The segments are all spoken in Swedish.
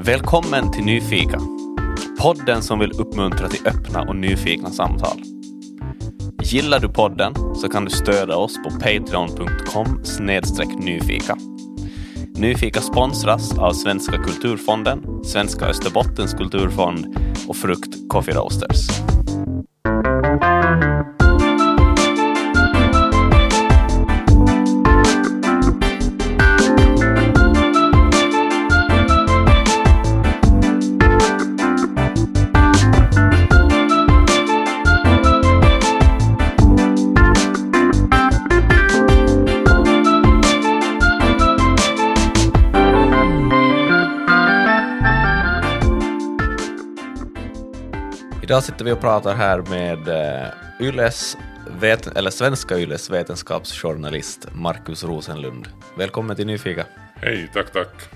Välkommen till Nyfika. Podden som vill uppmuntra till öppna och nyfikna samtal. Gillar du podden så kan du stödja oss på patreon.com nyfika. Nyfika sponsras av Svenska kulturfonden, Svenska Österbottens kulturfond och Frukt Coffee Roasters. Sitter vi och pratar här med uh, Yles, vet, eller svenska Yles vetenskapsjournalist Markus Rosenlund. Välkommen till Nyfika. Hej, tack, tack.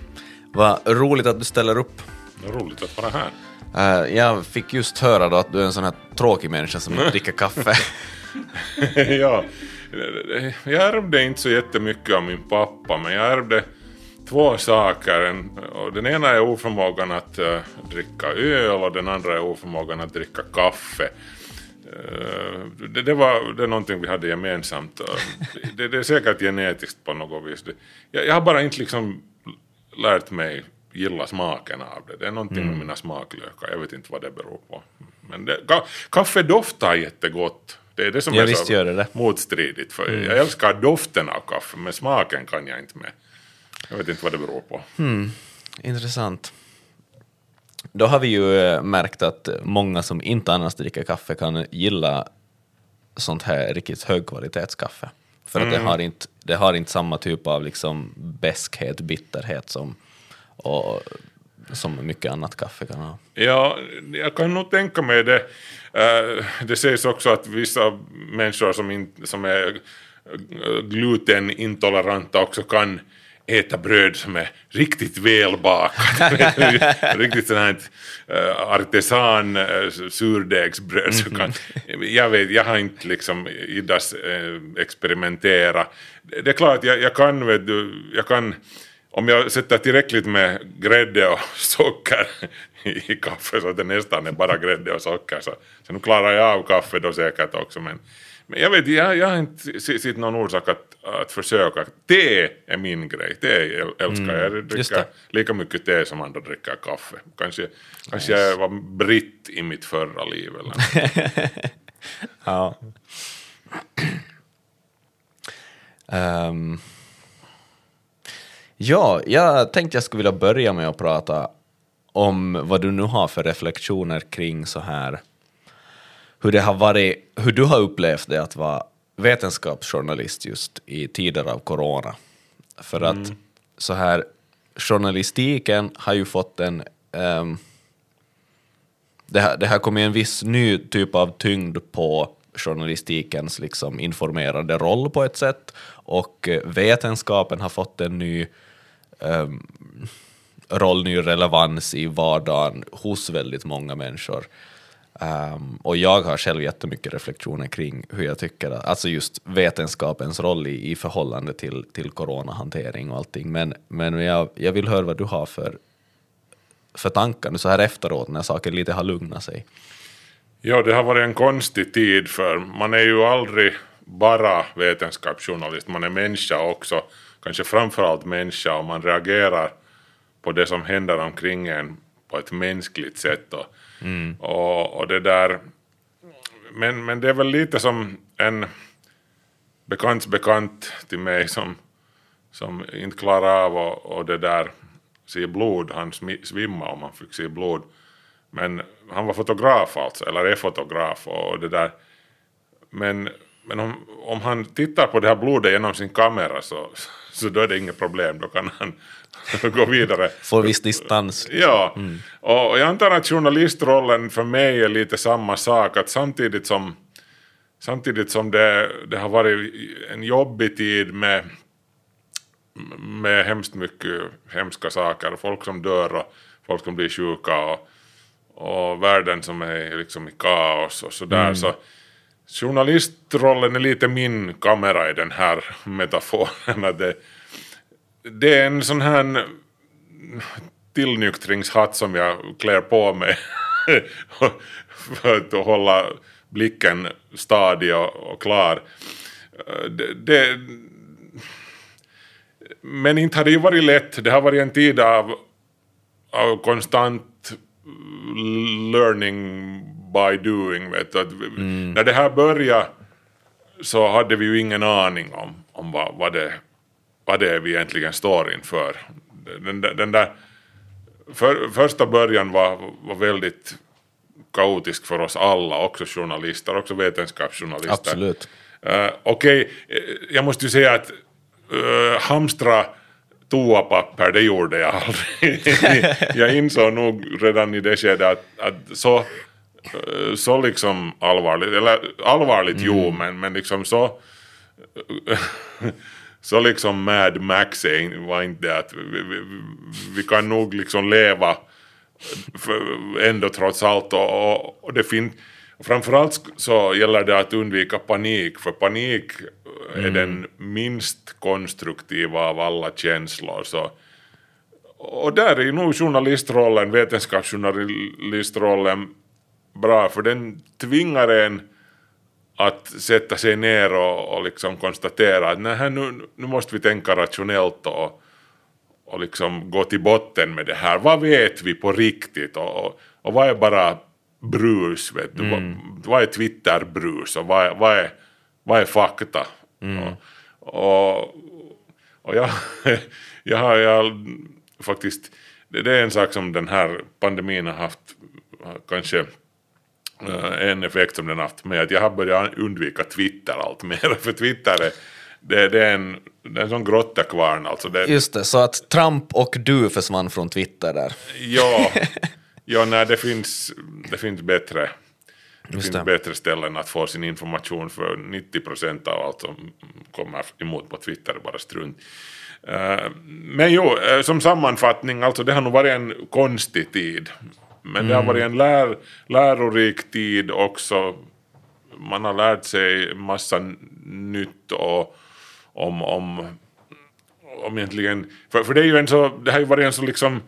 Vad roligt att du ställer upp. Roligt att vara här. Uh, jag fick just höra då att du är en sån här tråkig människa som inte dricker kaffe. ja, jag ärvde inte så jättemycket av min pappa, men jag ärvde två saker. och den ena är oförmågan att uh, dricka öl och den andra är oförmågan att dricka kaffe. Uh, det, det, var det är någonting vi hade gemensamt. det, det, är säkert genetiskt på något vis. Jag, jag, har bara inte liksom lärt mig gilla smaken av det. Det är någonting mm. med mina smaklökar. Jag vet inte vad det beror på. Men det, ka, kaffe doftar jättegott. Det är det som ja, är så motstridigt. För mm. Jag älskar doften av kaffe, men smaken kan jag inte med. Jag vet inte vad det beror på. Hmm. Intressant. Då har vi ju eh, märkt att många som inte annars dricker kaffe kan gilla sånt här riktigt högkvalitetskaffe. För att mm. det, har inte, det har inte samma typ av liksom beskhet, bitterhet som, och, som mycket annat kaffe kan ha. Ja, jag kan nog tänka mig det. Uh, det sägs också att vissa människor som, in, som är glutenintoleranta också kan äta bröd som är riktigt välbakat. riktigt sånt här uh, artesan uh, surdegsbröd. Så kan, jag, vet, jag har inte liksom iddas uh, experimentera. Det är klart, jag, jag kan, vet du, jag kan om jag sätter tillräckligt med grädde och socker i kaffe så att det nästan är bara grädde och socker så, så nu klarar jag av kaffe då säkert också men men jag vet jag, jag har inte sett någon orsak att, att försöka. Te är min grej, te älskar mm, jag. Jag dricker lika mycket te som andra dricker kaffe. Kanske, kanske jag var britt i mitt förra liv eller Ja. um. Ja, jag tänkte jag skulle vilja börja med att prata om vad du nu har för reflektioner kring så här hur det har varit, hur du har upplevt det att vara vetenskapsjournalist just i tider av corona. För att mm. så här, journalistiken har ju fått en um, det, har, det har kommit en viss ny typ av tyngd på journalistikens liksom informerande roll på ett sätt och eh, vetenskapen har fått en ny um, roll, ny relevans i vardagen hos väldigt många människor. Um, och jag har själv jättemycket reflektioner kring hur jag tycker, att, alltså just vetenskapens roll i, i förhållande till, till coronahantering och allting. Men, men jag, jag vill höra vad du har för, för tankar så här efteråt när saker lite har lugnat sig. Ja, det har varit en konstig tid för man är ju aldrig bara vetenskapsjournalist, man är människa också, kanske framförallt människa och man reagerar på det som händer omkring en på ett mänskligt sätt. Och, Mm. Och, och det där, men, men det är väl lite som en bekants bekant till mig som, som inte klarar av att och det där se blod, han svimmade om han fick se blod. Men han var fotograf alltså, eller är fotograf och det där. Men, men om, om han tittar på det här blodet genom sin kamera så, så då är det inget problem, då kan han gå vidare. Få viss distans. Ja, mm. och jag antar att journalistrollen för mig är lite samma sak, att samtidigt som, samtidigt som det, det har varit en jobbig tid med, med hemskt mycket hemska saker, folk som dör och folk som blir sjuka och, och världen som är liksom i kaos och sådär, mm. så journalistrollen är lite min kamera i den här metaforen. det, det är en sån här tillnyktringshatt som jag klär på mig för att hålla blicken stadig och, klar. Det, det, men inte har det ju varit lätt. Det har varit en tid av, av konstant learning by doing. Vet du. Att vi- När det här började så hade vi ju ingen aning om, om vad, vad, det, vad det är vi egentligen står inför. Den, den, där för, första början var, var väldigt kaotisk för oss alla, också journalister, också vetenskapsjournalister. Absolut. Uh, Okej, eh, jag måste ju säga att uh, hamstra toapapper, det gjorde jag aldrig. jag insåg nog redan i det skedet att, att så, så liksom allvarligt, eller allvarligt jo, men, men liksom så så liksom Mad Max var inte det att vi, vi, vi kan nog liksom leva ändå trots allt och, och, och det finns framförallt så gäller det att undvika panik för panik är den minst konstruktiva av alla känslor så och där är nog journalistrollen, vetenskapsjournalistrollen bra för den tvingar en att sätta sig ner och, och liksom konstatera att nej, nu, nu måste vi tänka rationellt och, och liksom gå till botten med det här. Vad vet vi på riktigt och, och, och vad är bara brus? Vet du? Vad, vad är Twitter-brus och vad är, vad är, vad är fakta? Och, och, och jag, jag har jag, faktiskt, det, det är en sak som den här pandemin har haft kanske en effekt som den haft med att jag har börjat undvika Twitter allt mer. För Twitter är, det, det är, en, det är en sån grottekvarn alltså. Det, Just det, så att Trump och du försvann från Twitter där. ja, ja nej, det, finns, det finns bättre det Just finns det. bättre ställen att få sin information för 90% av allt som kommer emot på Twitter är bara strunt. Eh, men jo, eh, som sammanfattning, alltså det har nog varit en konstig tid. Men det har varit en lär, lärorik tid också. Man har lärt sig massa nytt och om, om, om egentligen, för, för det är ju en så, det har ju varit en så liksom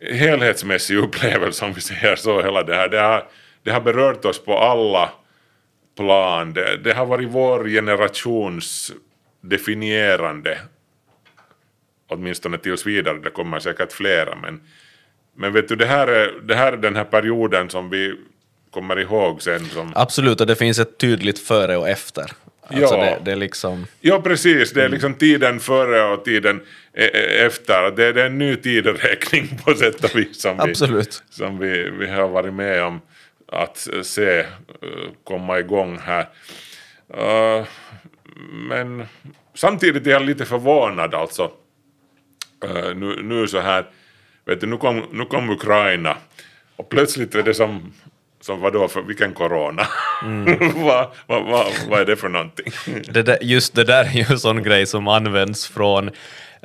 helhetsmässig upplevelse om vi säger så hela det här. Det har, det har berört oss på alla plan. Det, det har varit vår generations definierande åtminstone tills vidare, det kommer säkert flera men, men vet du det här, är, det här är den här perioden som vi kommer ihåg sen som Absolut, och det finns ett tydligt före och efter. Alltså Ja. det, det är liksom... Ja, precis. Det är liksom tiden före och tiden e- e- efter. Det är, det är en ny tideräkning på sätt och vis som, vi, Absolut. som vi, vi har varit med om att se eh, komma igång här. Eh, men samtidigt är jag lite förvånad alltså. Eh, nu, nu så här, vet du, nu kom, nu kom Ukraina och plötsligt är det som som vadå, för vilken corona? vad, vad, vad, vad är det för någonting? Det där, just det där är ju en sån grej som används från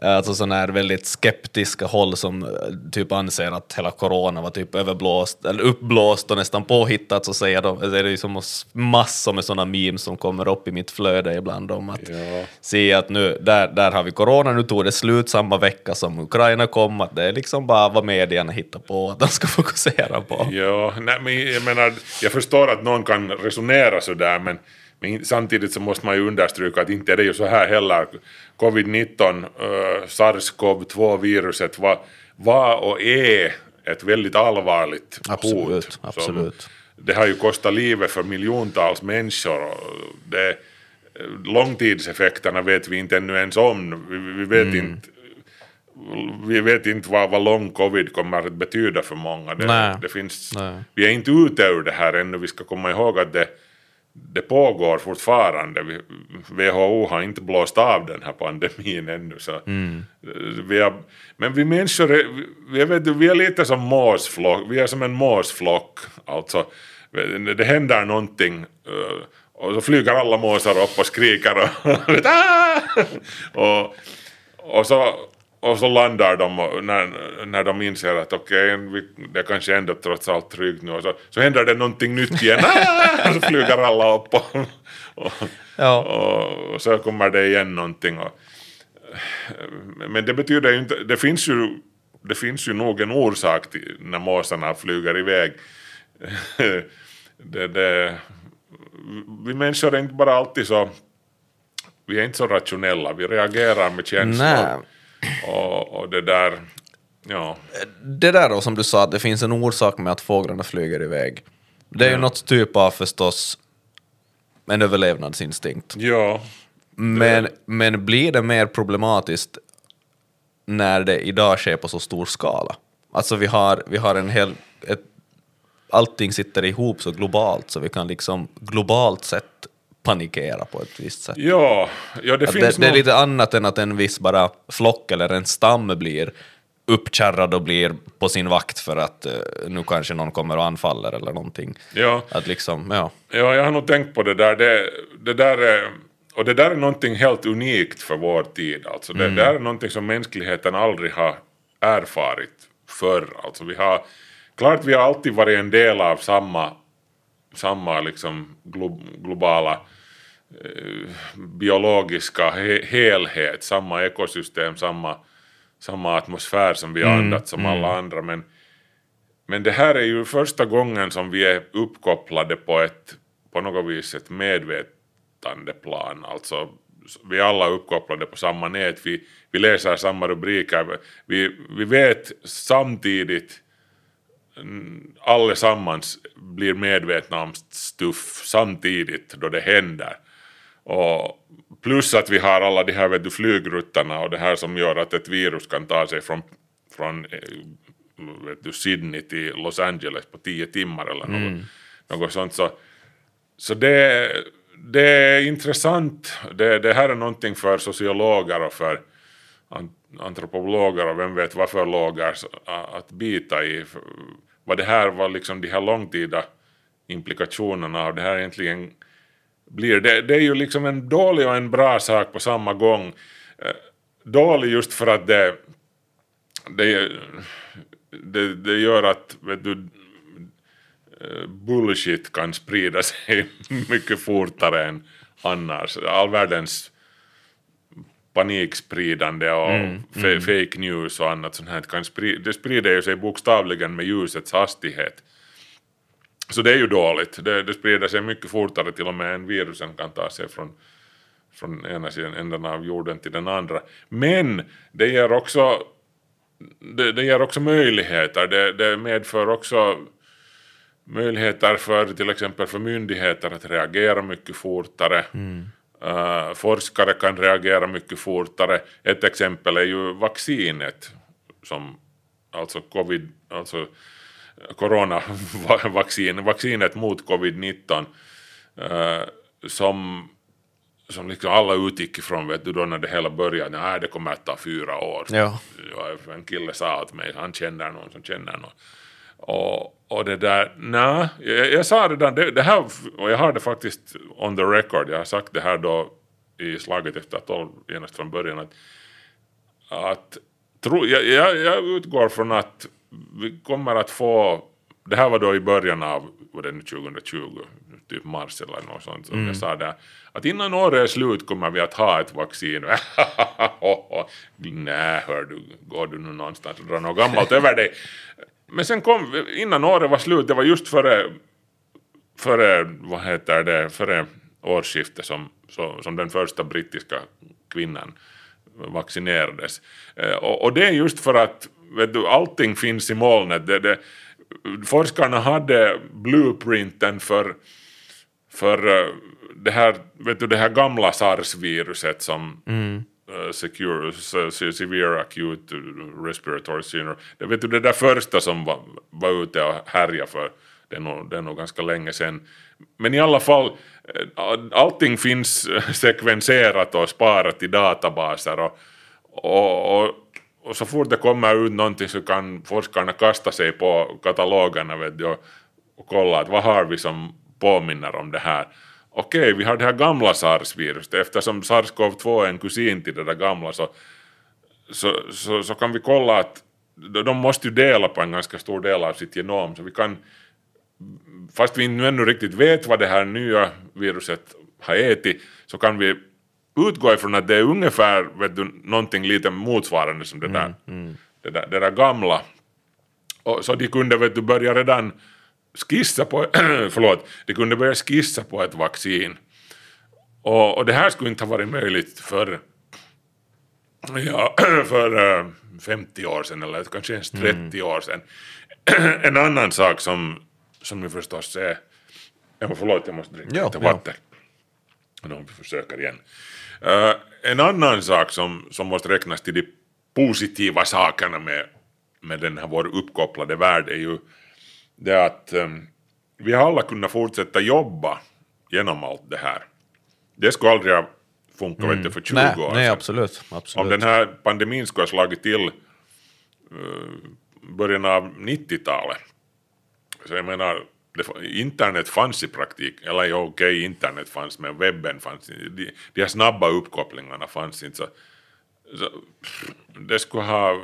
alltså sådana här väldigt skeptiska håll som eh, typ anser att hela corona var typ överblåst, eller uppblåst och nästan påhittat, så säger de, det är ju som massor med sådana memes som kommer upp i mitt flöde ibland om att Ja. se att nu, där, där har vi corona, nu tog det slut samma vecka som Ukraina kom, att det är liksom bara vad medierna hittar på att de ska fokusera på. Ja, nej, men jag menar, jag förstår att någon kan resonera sådär, men, men samtidigt så måste man ju understryka att inte är det ju så här heller. Covid-19, uh, SARS-CoV-2-viruset var, var och är ett väldigt allvarligt Absolut, hot. som- absolut. Det har ju kostat livet för miljontals människor. Det, långtidseffekterna vet vi inte ännu ens om. Vi, vi vet Mm. inte vi vet inte vad, vad lång covid kommer att betyda för många. Det, det finns, Nej. Vi är inte ute ur det här ännu. Vi ska komma ihåg att det, det pågår fortfarande. WHO har inte blåst av den här pandemin ännu. Så Mm. vi har, men vi människor är, vi, vet, vi är lite som måsflock. Vi är som en måsflock. Alltså, det händer någonting eh, och så flyger alla måsar upp och skriker och, och, och så och så landar de när, när de inser att okej, vi det kanske ändå trots allt tryggt nu. Och så, så händer det någonting nytt igen. Och så flyger alla upp och, och, Ja. och, och så kommer det igen någonting. Och, men det betyder ju inte, det finns ju det finns ju nog en orsak till när måsarna flyger iväg. det, det, vi människor är inte bara alltid så, vi är inte så rationella, vi reagerar med känslor. Nej. Och, och det där, ja. Det där då som du sa, att det finns en orsak med att fåglarna flyger iväg. Det är ju något typ av förstås en överlevnadsinstinkt. Ja, Men, men blir det mer problematiskt när det idag sker på så stor skala? Alltså vi har, vi har en hel... Ett, allting sitter ihop så globalt så vi kan liksom globalt sett panikera på ett visst sätt. ja, ja det Att finns det, det är lite annat än att en viss bara flock eller en stam blir uppkärrad och blir på sin vakt för att eh, nu kanske någon kommer och anfaller eller någonting. Ja. Att liksom, ja. Ja, jag har nog tänkt på det där. Det, det där är, och det där är någonting helt unikt för vår tid. Alltså det, det här är någonting som mänskligheten aldrig har erfarit förr. Alltså vi har, klart vi har alltid varit en del av samma, samma liksom glo, globala eh, biologiska he, helhet, samma ekosystem, samma, samma atmosfär som vi har andats som alla andra. Men, men det här är ju första gången som vi är uppkopplade på ett på något vis ett medvetandeplan. Alltså vi är alla uppkopplade på samma nät, vi, vi läser samma rubriker, vi, vi vet samtidigt mm, allesammans blir medvetna om stuff samtidigt då det händer. Och plus att vi har alla de här vet du, flygruttarna och det här som gör att ett virus kan ta sig från, från eh, vet du, Sydney till Los Angeles på tio timmar eller något, något sånt. Så, så det, det är intressant. Det, det här är någonting för sociologer och för antropologer och vem vet vad för lågar att bita i. Vad det här var liksom de här långtida implikationerna av det här egentligen blir. Det, det är ju liksom en dålig och en bra sak på samma gång. Eh, dålig just för att det, det, det, det gör att vet du, eh, bullshit kan sprida sig mycket fortare än annars. All världens panikspridande och fa- fake news och annat sånt här kan sprida, det sprider ju sig bokstavligen med ljusets hastighet. Så det är ju dåligt. Det, det sprider sig mycket fortare till och med än virusen kan ta sig från, från ena sidan änden av jorden till den andra. Men det ger också, det, det ger också möjligheter. Det, det medför också möjligheter för till exempel för myndigheter att reagera mycket fortare. Eh, forskare kan reagera mycket fortare. Ett exempel är ju vaccinet, som alltså covid, alltså coronavaccin, vaccinet mot covid-19 eh, som som liksom alla utgick ifrån vet du då när det hela började, nej det kommer att ta fyra år. Ja, en kille sa åt mig, han känner någon som känner någon. Och, och det där, nej, jag, jag sa det där, det, det här, och jag har det faktiskt on the record, jag har sagt det här då i slaget efter tolv genast från början, att, att tro, jag, jag, jag utgår från att vi kommer att få, det här var då i början av, vad det nu 2020, typ mars eller något sånt som jag sa där, att innan året är slut kommer vi att ha ett vaccin. Nej, hör du, går du nu någonstans och drar något gammalt över dig? Men sen kom, innan året var slut, det var just före, före vad heter det, före årsskiftet som, som den första brittiska kvinnan vaccinerades. Eh, och, och det är just för att vet du, allting finns i molnet. Det, det, forskarna hade blueprinten för, för eh, det, här, vet du, det här gamla sars-viruset som mm. Eh, secure, se- severe acute respiratory syndrome. Det, vet du, det där första som var, var ute och härjade för det är, nog, det är nog ganska länge sedan. Men i alla fall, eh, allting finns eh, sekvenserat och sparat i databaser och, och, och, och så fort det kommer ut någonting så kan forskarna kasta sig på katalogerna vet du, och, och kolla att vad har vi som påminner om det här. Okej, vi har det här gamla sars-viruset. Eftersom sars-cov-2 är en kusin till det där gamla så, så, så, så kan vi kolla att de måste ju dela på en ganska stor del av sitt genom. Så vi kan, fast vi inte ännu riktigt vet vad det här nya viruset har ätit, så kan vi utgå ifrån att det är ungefär vet du, någonting lite motsvarande som det där det där, det där gamla. Och, så de kunde vet du, börja redan skissa på, förlåt, de kunde börja skissa på ett vaccin. Och, och det här skulle inte ha varit möjligt för, ja, för uh, 50 år sedan eller kanske ens 30 mm. år sedan. en annan sak som, som ni förstås är... Ja, förlåt, jag måste dricka lite vatten. Ja. Vi försöker igen. Uh, en annan sak som, som måste räknas till de positiva sakerna med, med den här vår uppkopplade värld är ju det att um, vi har alla kunnat fortsätta jobba genom allt det här. Det skulle aldrig ha funkat mm. för 20 nej, år sedan. Nej, absolut, absolut. Om den här pandemin skulle ha slagit till uh, början av 90-talet, så jag menar, internet fanns i praktik, eller ja, okej, okay, internet fanns, men webben fanns inte, de, de här snabba uppkopplingarna fanns inte, så, så det skulle ha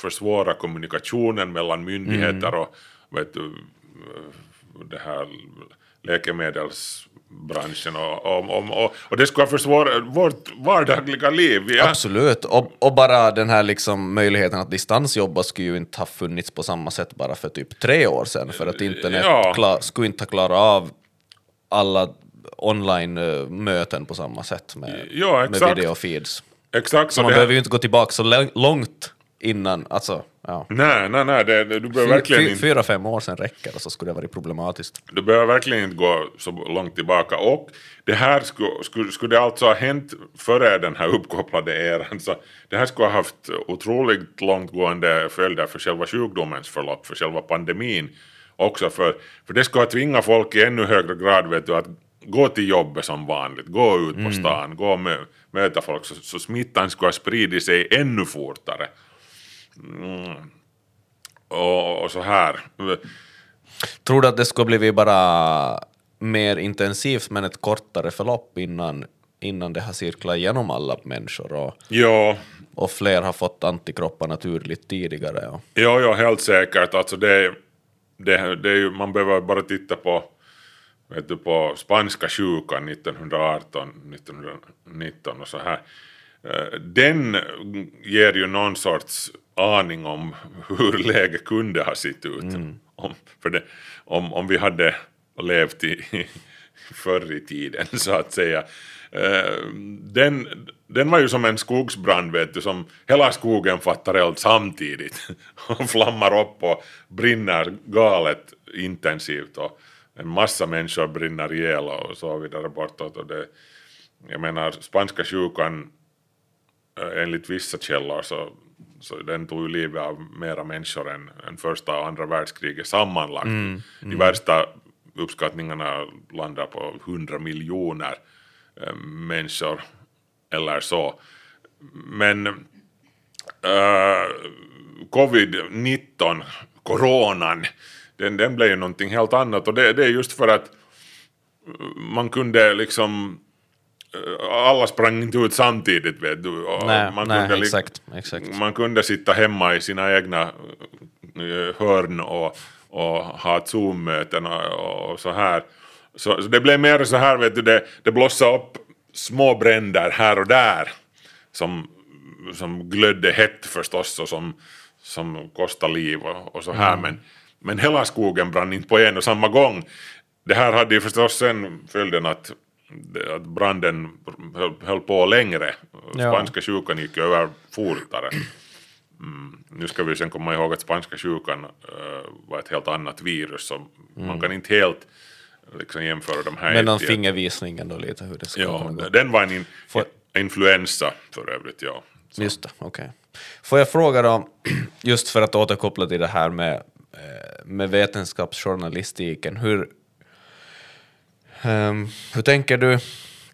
försvårat kommunikationen mellan myndigheter mm. och vet du, det här läkemedelsbranschen och, och, och, och det skulle ha försvårat vårt vardagliga liv. Ja. Absolut, och, och bara den här liksom möjligheten att distansjobba skulle ju inte ha funnits på samma sätt bara för typ tre år sedan, för att internet ja. klar, skulle inte ha klarat av alla online-möten på samma sätt med, ja, med videofeeds. Exakt. Så man behöver ju inte gå tillbaka så långt innan, alltså, ja. Nej, nej, nej, det, du behöver verkligen inte... Fyra, fem år sedan räcker och så skulle det vara problematiskt. Du behöver verkligen inte gå så långt tillbaka och det här skulle, skulle, skulle det alltså ha hänt före den här uppkopplade eran så det här skulle ha haft otroligt långtgående följder för själva sjukdomens förlopp, för själva pandemin också för, för det skulle ha tvingat folk i ännu högre grad vet du, att gå till jobbet som vanligt, gå ut på mm. stan, mm. gå och möta folk så, så smittan skulle ha spridit sig ännu fortare. Mm. Och, och, så här. Tror du att det skulle blivit bara mer intensivt men ett kortare förlopp innan, innan det har cirklat igenom alla människor och, ja. och fler har fått antikroppar naturligt tidigare? Och... Ja, ja, helt säkert. Alltså det, det, det ju, man behöver bara titta på vet du, på spanska sjukan 1918, 1919 och så här. Eh, den ger ju någon sorts aning om hur läget kunde ha sett ut. Mm. Om, för det, om, om vi hade levt i förr i tiden så att säga. Uh, den, den var ju som en skogsbrand vet du, som hela skogen fattar eld samtidigt och flammar upp och brinner galet intensivt och en massa människor brinner ihjäl och så vidare bortåt. Och det, jag menar spanska sjukan enligt vissa källor så så den tog ju livet av mera människor än, än första och andra världskriget sammanlagt. Mm, mm. De värsta uppskattningarna landar på 100 miljoner äh, människor eller så. Men äh, covid-19, coronan, den, den blev ju någonting helt annat och det, det är just för att man kunde liksom alla sprang inte ut samtidigt vet du. nej, man, nej, kunde, exakt, exakt. man kunde sitta hemma i sina egna eh, hörn och, och ha Zoom-möten och, och, så här. Så, så, det blev mer så här, vet du, det, det blossade upp små bränder här och där som, som glödde hett förstås och som, som kostade liv och, och så här. Mm. Men, men hela skogen brann inte på en och samma gång. Det här hade ju förstås sen följden att att branden höll, höll på längre. Spanska sjukan gick över fortare. Mm. Nu ska vi sen komma ihåg att spanska sjukan uh, var ett helt annat virus, så mm. man kan inte helt liksom jämföra de här. Men någon fingervisning ändå lite hur det ska ja, gå. Den var en in, Får... influensa för övrigt, ja. Så. Just det, okej. Okay. Får jag fråga då, just för att återkoppla till det här med, eh, med vetenskapsjournalistiken, hur, Um, hur tänker du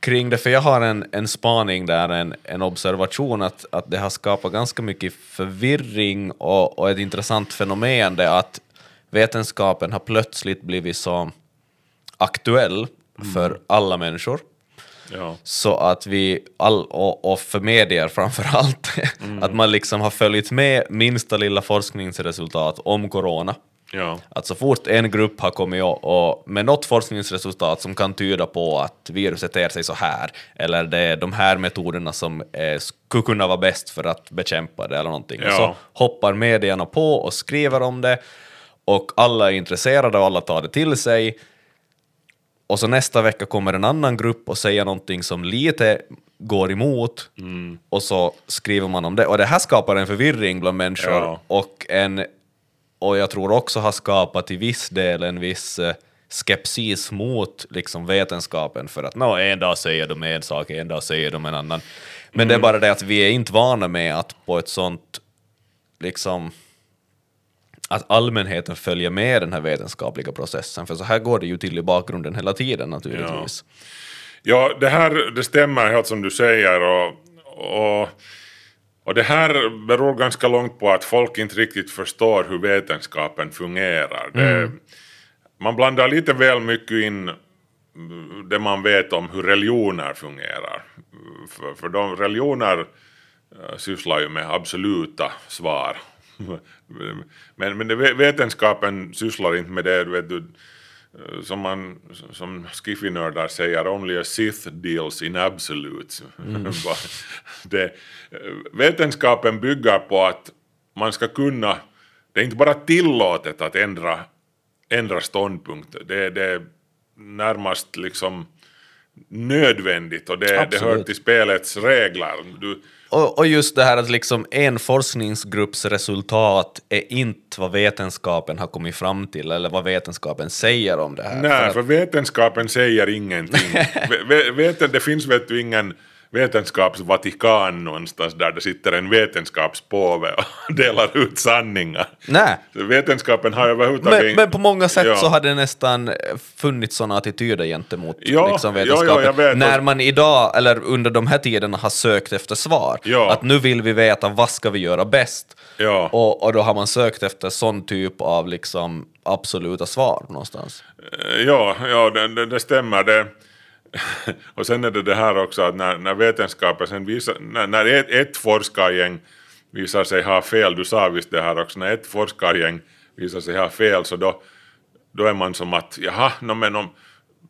kring det? För jag har en, en spaning där, en, en observation att, att det har skapat ganska mycket förvirring och, och ett intressant fenomen det att vetenskapen har plötsligt blivit så aktuell mm. för alla människor. Ja. Så att vi, all, och, och för medier framför allt, mm. att man liksom har följt med minsta lilla forskningsresultat om corona Ja. Att så fort en grupp har kommit och, och med något forskningsresultat som kan tyda på att viruset ter sig så här, eller det är de här metoderna som eh, skulle kunna vara bäst för att bekämpa det eller någonting, och Ja. så hoppar medierna på och skriver om det, och alla är intresserade och alla tar det till sig, och så nästa vecka kommer en annan grupp och säger någonting som lite går emot, och så skriver man om det. Och det här skapar en förvirring bland människor, Ja. och, en, och jag tror också har skapat i viss del en viss eh, skepsis mot liksom, vetenskapen, för att nå, en dag säger de en sak, en dag säger de en annan. Men det är bara det att vi är inte vana med att på ett sånt liksom att allmänheten följer med den här vetenskapliga processen, för så här går det ju till i bakgrunden hela tiden naturligtvis. Ja, det här det stämmer helt som du säger och, och, och det här beror ganska långt på att folk inte riktigt förstår hur vetenskapen fungerar. Det, man blandar lite väl mycket in det man vet om hur religioner fungerar. För, för de religioner eh, sysslar ju med absoluta svar. Men, men vetenskapen sysslar inte med det, vet du, som, man, som skiffinördar säger, only a Sith deals in absolutes. Bara det, eh, vetenskapen bygger på att man ska kunna, det är inte bara tillåtet att ändra, ändra ståndpunkt, det, det är närmast liksom nödvändigt och det, det hör till spelets regler. Du, Och, och just det här att liksom en forskningsgrupps resultat är inte vad vetenskapen har kommit fram till, eller vad vetenskapen säger om det här. För Nej, att- för vetenskapen säger ingenting. Ve- ve- Veten, det finns vet du ingen vetenskapsvatikan någonstans där det sitter en vetenskapspåve och delar ut sanningar. Nej. Vetenskapen har överhuvudtaget Men, men på många sätt Ja. så har det nästan funnits sådana attityder gentemot Ja, liksom, ja, ja, vetenskapen. vet. När man idag, eller under de här tiderna, har sökt efter svar. Ja. Att nu vill vi veta vad ska vi göra bäst. Ja. Och, och då har man sökt efter sån typ av liksom, absoluta svar någonstans. Ja, ja det, det, det stämmer. Det. Och sen är det det här också att när, när vetenskapen sen visar, när, när ett, ett forskargäng visar sig ha fel, du sa visst det här också, när ett forskargäng visar sig ha fel så då, då är man som att jaha, no, men om,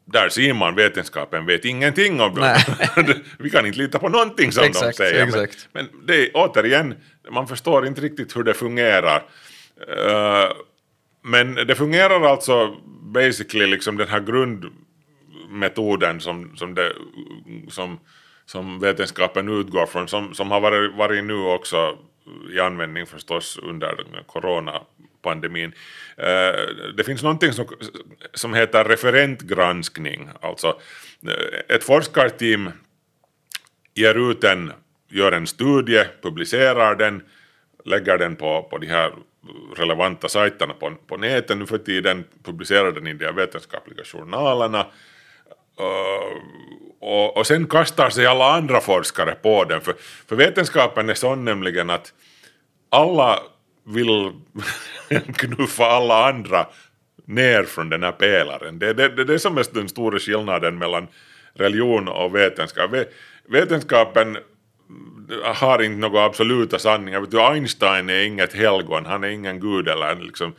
där ser man vetenskapen vet ingenting om det. Vi kan inte lita på någonting som Exakt, de säger. Men, men det är återigen, man förstår inte riktigt hur det fungerar. Eh, men det fungerar alltså basically liksom den här metoden som, som, det, som, som vetenskapen utgår från, som, som har varit, varit nu också i användning förstås under coronapandemin. Eh, det finns någonting som, som heter referentgranskning, alltså eh, ett forskarteam ger ut en, gör en studie, publicerar den, lägger den på, på de här relevanta sajterna på, på nätet. Nu för tiden, publicerar den i de vetenskapliga journalerna och, och sen kastar sig alla andra forskare på den. För, för vetenskapen är sån nämligen att alla vill knuffa alla andra ner från den här pelaren. Det är det, det, det som är den stora skillnaden mellan religion och vetenskap. Vetenskapen har inte några absoluta sanningar. Vet du, Einstein är inget helgon, han är ingen gud eller liksom,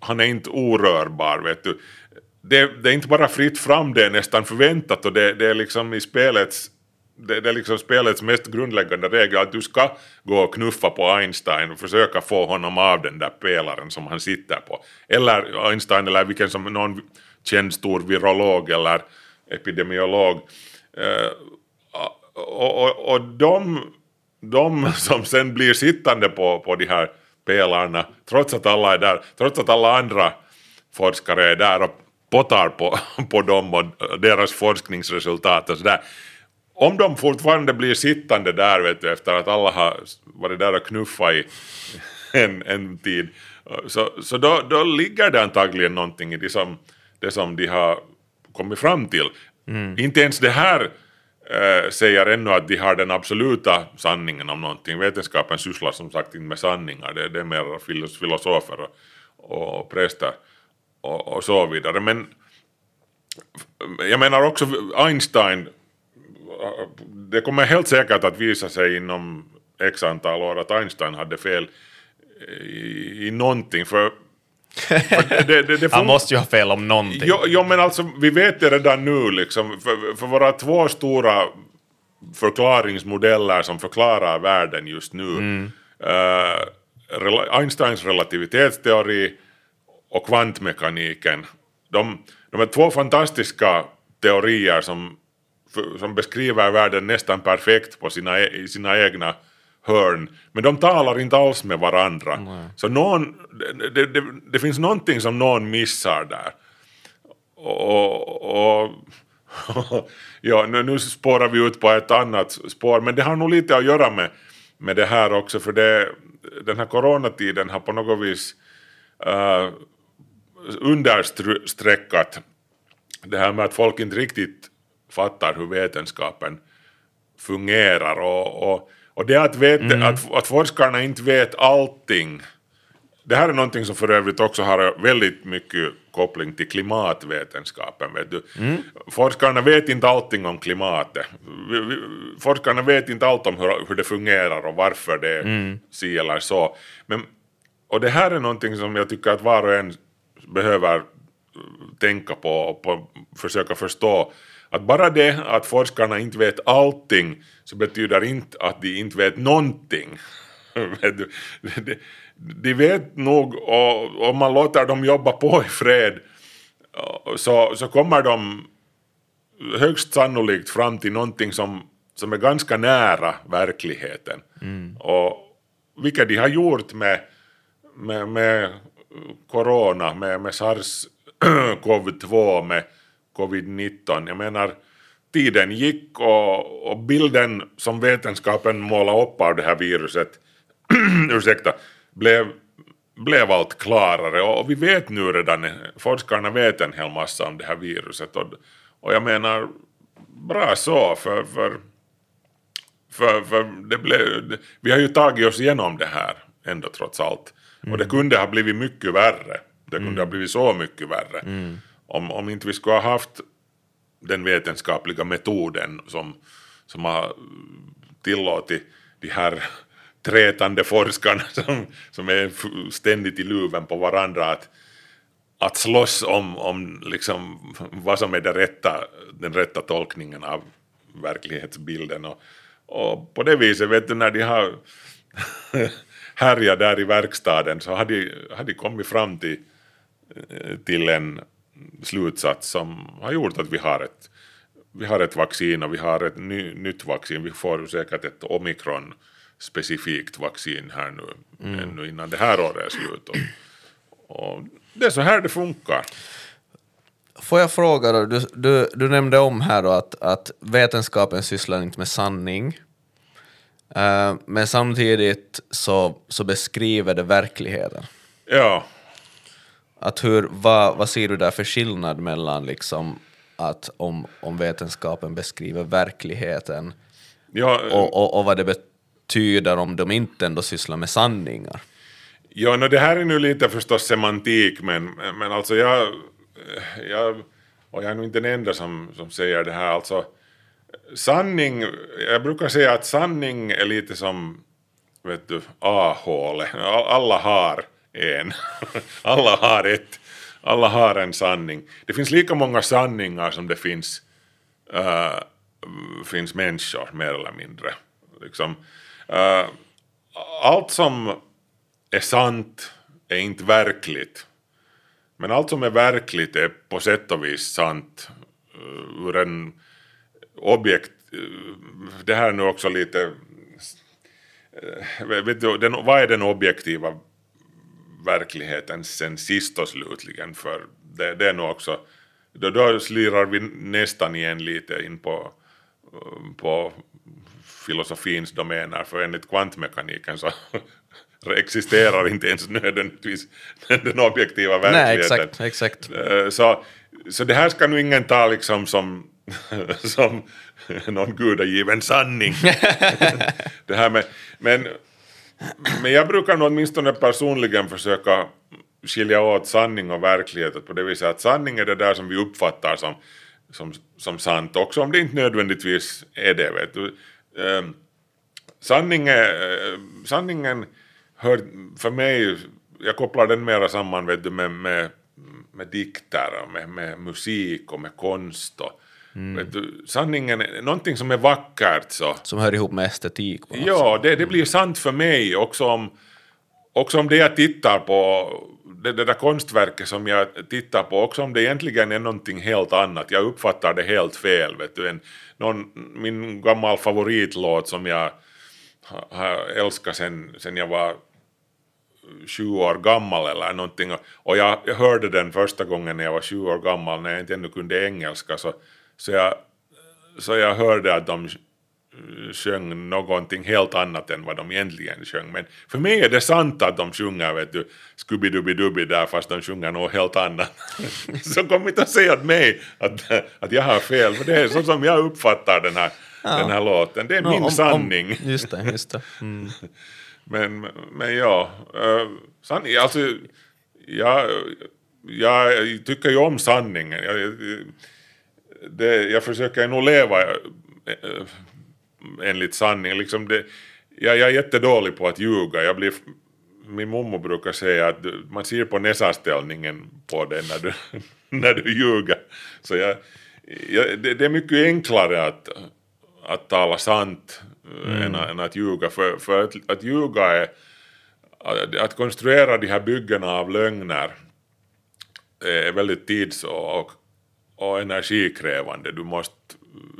han är inte orörbar. Vet du. Det, det är inte bara fritt fram, det är nästan förväntat och det, det är liksom i spelets det, det är liksom spelets mest grundläggande regel att du ska gå och knuffa på Einstein och försöka få honom av den där pelaren som han sitter på. Eller Einstein eller vilken som någon känd stor virolog eller epidemiolog. Eh, och, och, och de, de som sen blir sittande på, på de här pelarna, trots att alla är där, trots att alla andra forskare är där och pottar på, på dem och deras forskningsresultat och sådär. Om de fortfarande blir sittande där vet du, efter att alla har varit där och knuffat i en, en tid, så, så då, då ligger det antagligen någonting i det som, det som de har kommit fram till. Inte ens det här eh, säger ännu att de har den absoluta sanningen om någonting. Vetenskapen sysslar som sagt inte med sanningar, det, det är mer filos- filosofer och, och, och präster och, och så vidare. Men jag menar också Einstein, det kommer helt säkert att visa sig inom x antal år att Einstein hade fel i, i någonting. För För det, det, det Han måste ju ha fel om någonting. Jo, jo, men alltså vi vet det redan nu liksom, för, för våra två stora förklaringsmodeller som förklarar världen just nu, eh, rela- Einsteins relativitetsteori och kvantmekaniken, de, de är två fantastiska teorier som, som beskriver världen nästan perfekt på sina, e- i sina egna hörn, men de talar inte alls med varandra. Så någon, det, det, det, det finns någonting som någon missar där. Och, och ja, nu, nu spårar vi ut på ett annat spår, men det har nog lite att göra med, med det här också, för det, den här coronatiden har på något vis uh, understreckat det här med att folk inte riktigt fattar hur vetenskapen fungerar och, och, och det att, vet, att, att forskarna inte vet allting det här är någonting som för övrigt också har väldigt mycket koppling till klimatvetenskapen. Vet du. Forskarna vet inte allting om klimatet. Forskarna vet inte allt om hur, hur det fungerar och varför det är si eller så. Men, och det här är någonting som jag tycker att var och en behöver eh, tänka på och försöka förstå. Att bara det att forskarna inte vet allting så betyder inte att de inte vet någonting. De, vet nog och om man låter dem jobba på i fred så, så kommer de högst sannolikt fram till någonting som, som är ganska nära verkligheten. Och vilket de har gjort med, med, med corona, med, med sars-cov-2, med covid-19. Jag menar, tiden gick och, och bilden som vetenskapen målade upp av det här viruset ursäkta, blev, blev allt klarare. Och vi vet nu redan, forskarna vet en hel massa om det här viruset. Och, och jag menar bra så för, för, för, för det blev, det, vi har ju tagit oss igenom det här ändå trots allt och det kunde ha blivit mycket värre, det kunde ha blivit så mycket värre. Om, om inte vi skulle ha haft den vetenskapliga metoden som, som har tillåtit de här trätande forskarna som, som är ständigt i luven på varandra att, att slåss om, om liksom vad som är det rätta, den rätta tolkningen av verklighetsbilden. Och, och på det viset, vet du, när de har härjat där i verkstaden så har de, har de kommit fram till, till en slutsats som har gjort att vi har ett, vi har ett vaccin och vi har ett ny, nytt vaccin. Vi får säkert ett omikron specifikt vaccin här nu, ännu innan det här året är slut. Och, och det är så här det funkar. Får jag fråga då, du, du, du nämnde om här då att, att vetenskapen sysslar inte med sanning, Eh, men samtidigt så, så beskriver det verkligheten. Ja, Att hur, vad, vad ser du där för skillnad mellan liksom att om, om vetenskapen beskriver verkligheten ja, och, och, och vad det betyder om de inte ändå sysslar med sanningar? Ja, no, det här är nu lite förstås semantik, men, men alltså jag, jag, och jag är nog inte den enda som, som säger det här, alltså sanning, jag brukar säga att sanning är lite som, vet du, A-hålet, alla har en, alla har ett, alla har en sanning. Det finns lika många sanningar som det finns, äh, finns människor, mer eller mindre. Liksom, äh, allt som är sant är inte verkligt. Men allt som är verkligt är på sätt och vis sant eh, ur en objekt... Det här är nu också lite... uh, Vet du, den, vad är den objektiva verkligheten sen sist och slutligen? För det, det är nog också... Då, då slirar vi nästan igen lite in på, på filosofins domäner, för enligt kvantmekaniken så existerar inte ens nödvändigtvis den objektiva Nej, verkligheten. exakt, exakt. Eh, Så, så det här ska nu ingen ta liksom som, som någon gudagiven sanning. det här med, men, men jag brukar nog åtminstone personligen försöka skilja åt sanning och verklighet på det viset att sanning är det där som vi uppfattar som, som, som sant, också om det inte nödvändigtvis är det. Vet du. Ehm, sanning är, eh, sanningen hör för mig jag kopplar den mera samman vet du, med, med, med dikter och med, med musik och med konst. Och, vet du, sanningen är någonting som är vackert så. Som hör ihop med estetik Ja, det, det blir sant för mig också om, också om det jag tittar på, det, det där konstverket som jag tittar på, också om det egentligen är någonting helt annat. Jag uppfattar det helt fel. Vet du. En, någon, min gammal favoritlåt som jag har älskat sen, sen jag var sju år gammal eller någonting och jag, jag hörde den första gången när jag var sju år gammal när jag inte ännu kunde engelska så, så, jag, så jag hörde att de sjöng någonting helt annat än vad de egentligen sjöng. Men för mig är det sant att de sjunger vet du, Scooby-Dooby-Dooby där fast de sjunger något helt annat. så kom inte att säga åt mig att, att jag har fel, för det är så som jag uppfattar den här, den här låten. Det är Nå, min om- sanning. Om, just det, just det. Mm. Men, men ja, uh, sanning, alltså, jag, jag tycker ju om sanningen. Jag, det, jag försöker nog leva eh, enligt sanningen. Liksom det, jag, jag är jättedålig på att ljuga. Jag blir, min mormor brukar säga att man ser på näsaställningen på dig när du, när du ljuger. Så jag, jag, det, det är mycket enklare att, att tala sant mm. än, än att ljuga. För, för att, att ljuga är att, att konstruera de här byggena av lögner är väldigt tids och, och energikrävande. Du måste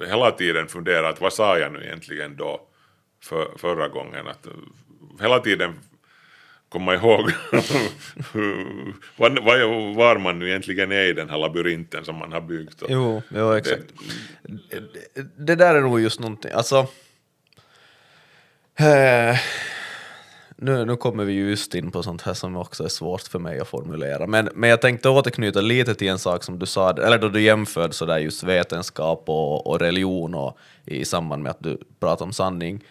hela tiden fundera att vad sa jag nu egentligen då för, förra gången. Att hela tiden komma ihåg var, var, var man nu egentligen är i den här labyrinten som man har byggt. Jo, jo, exakt. Det, det där är nog just någonting, alltså... Eh, nu, nu kommer vi just in på sånt här som också är svårt för mig att formulera, men, men jag tänkte återknyta lite till en sak som du sa, eller då du jämförde sådär just vetenskap och, och religion och i samband med att du pratar om sanning.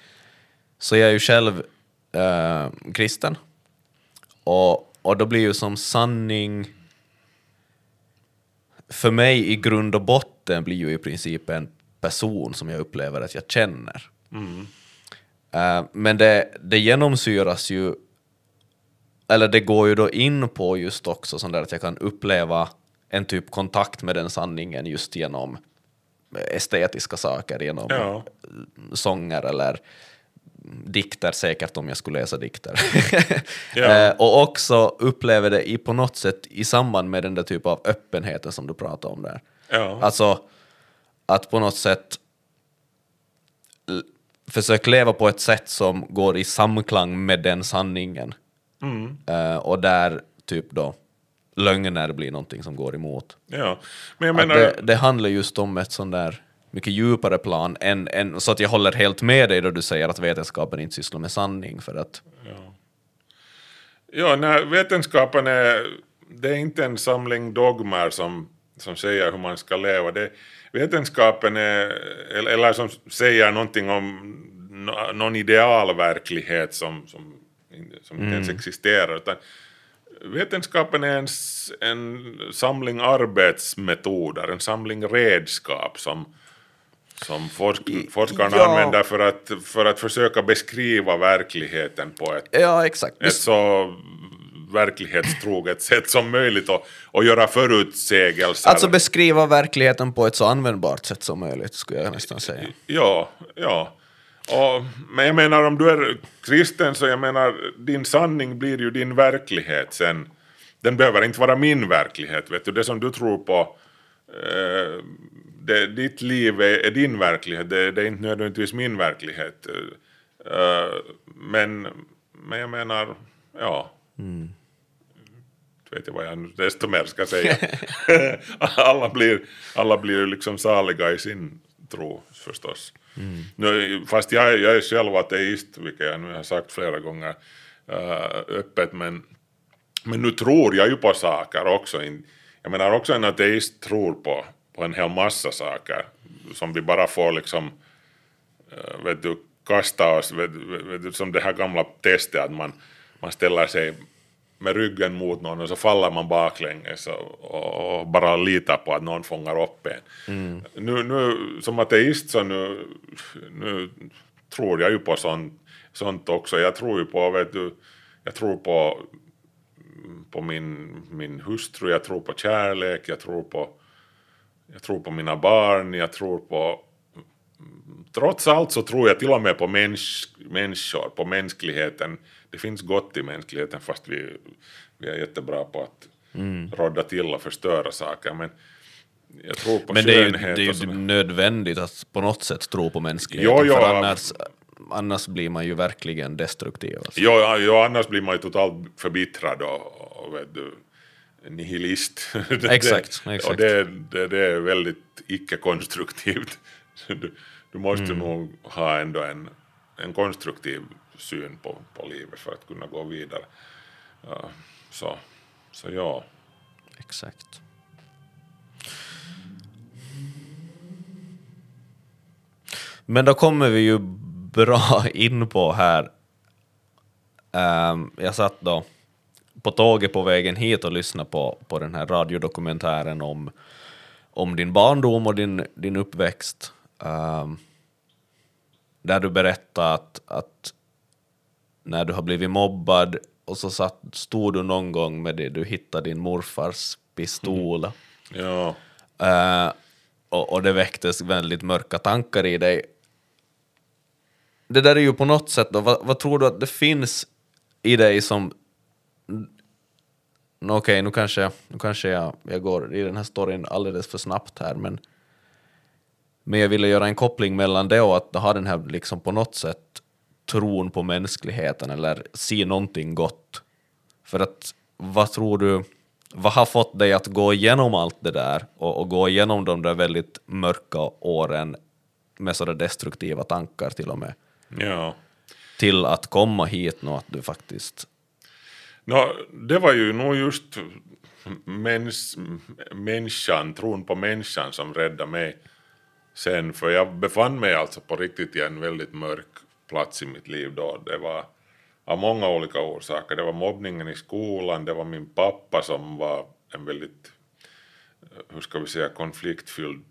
Så jag är ju själv äh, kristen, och, och då blir ju som sanning för mig i grund och botten blir ju i princip en person som jag upplever att jag känner. Mm. Eh, men det, det genomsyras ju, eller det går ju då in på just också sånt där att jag kan uppleva en typ kontakt med den sanningen just genom estetiska saker, genom Ja. sånger eller dikter säkert om jag skulle läsa dikter. Ja. Eh, och också upplever det i, på något sätt i samband med den där typen av öppenheten som du pratar om där. Ja. Alltså att på något sätt försöka leva på ett sätt som går i samklang med den sanningen. Eh, och där typ då lögner blir någonting som går emot. ja. Men jag menar, det, det handlar just om ett sånt där mycket djupare plan, än, än, så att jag håller helt med dig då du säger att vetenskapen inte sysslar med sanning, för att Ja, nej, vetenskapen är, det är inte en samling dogmer som, som säger hur man ska leva. Det, vetenskapen är, eller, som säger någonting om nå- någon idealverklighet som, som, som inte ens existerar. Utan vetenskapen är en, en samling arbetsmetoder, en samling redskap som, som forsk, forskarna ja. använder för att, för att försöka beskriva verkligheten på ett Ja, exakt. ett så verklighetstroget sätt som möjligt och, och göra förutsägelser. Alltså beskriva verkligheten på ett så användbart sätt som möjligt, skulle jag nästan säga. ja, ja. Och, men jag menar om du är kristen så jag menar din sanning blir ju din verklighet sen. Den behöver inte vara min verklighet, vet du. Det som du tror på, eh, det, ditt liv är, är din verklighet, det, det är inte nödvändigtvis min verklighet. Eh, men, men jag menar, ja. Vet jag vad jag desto mer ska säga. alla, blir, alla blir liksom saliga i sin tro förstås. Nu, fast jag, jag är själv ateist, vilket jag nu har sagt flera gånger uh, öppet, men, men nu tror jag ju på saker också. Jag menar också en ateist tror på, på en hel massa saker som vi bara får liksom eh, vet du, kasta oss, vet, vet du, som det här gamla testet att man, man ställer sig med ryggen mot någon och så faller man baklänges och, bara litar på att någon fångar upp en. Nu, nu, som ateist så nu, nu tror jag ju på sånt, sånt också. Jag tror ju på, vet du, jag tror på på min, min hustru, jag tror på kärlek, jag tror på, jag tror på mina barn, jag tror på... Trots allt så tror jag till och med på mäns, människor, på mänskligheten. Det finns gott i mänskligheten fast vi, vi är jättebra på att mm. rodda till och förstöra saker. Men jag tror på Men det är ju, det är ju sådär. nödvändigt att på något sätt tro på mänskligheten, Jo, jo, för annars, annars blir man ju verkligen destruktiv. Alltså. Jo, jo, annars blir man ju totalt förbittrad och, och vet du, nihilist. Det- Exakt, det, exakt. Och det, det, det är väldigt icke-konstruktivt. Du, du måste Mm. nog ha ändå en, en konstruktiv syn på, på livet för att kunna gå vidare. Uh, så, så ja. Exakt. Men då kommer vi ju bra in på här. Um, jag satt då på tåget på vägen hit och lyssnade på, på den här radiodokumentären om, om din barndom och din, din uppväxt. Um, där du berättade att, att när du har blivit mobbad och så satt, stod du någon gång med det, du hittade din morfars pistol. ja. Eh, och, och det väcktes väldigt mörka tankar i dig. Det där är ju på något sätt då, vad, vad tror du att det finns i dig som... Okej, nu kanske, nu kanske jag, jag går i den här storyn alldeles för snabbt här, men... Men jag ville göra en koppling mellan det och att ha den här liksom på något sätt tron på mänskligheten eller se någonting gott. För att vad tror du, vad har fått dig att gå igenom allt det där och, och gå igenom de där väldigt mörka åren med sådär destruktiva tankar till och med, ja. till att komma hit nu att du faktiskt... Nå, det var ju nog just mäns, människan, tron på människan som räddade mig sen, för jag befann mig alltså på riktigt i en väldigt mörk plats i mitt liv då. Det var av många olika orsaker. Det var mobbningen i skolan, det var min pappa som var en väldigt, eh, hur ska vi säga, konfliktfylld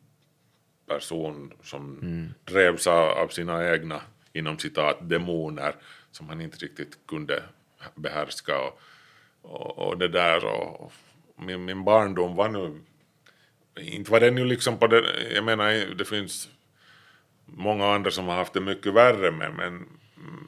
person som drevs av, sina egna, inom citat, demoner som han inte riktigt kunde behärska. Och, och, och det där och min, min barndom var nu, inte var den ju liksom på det, jag menar det finns många andra som har haft det mycket värre med, men,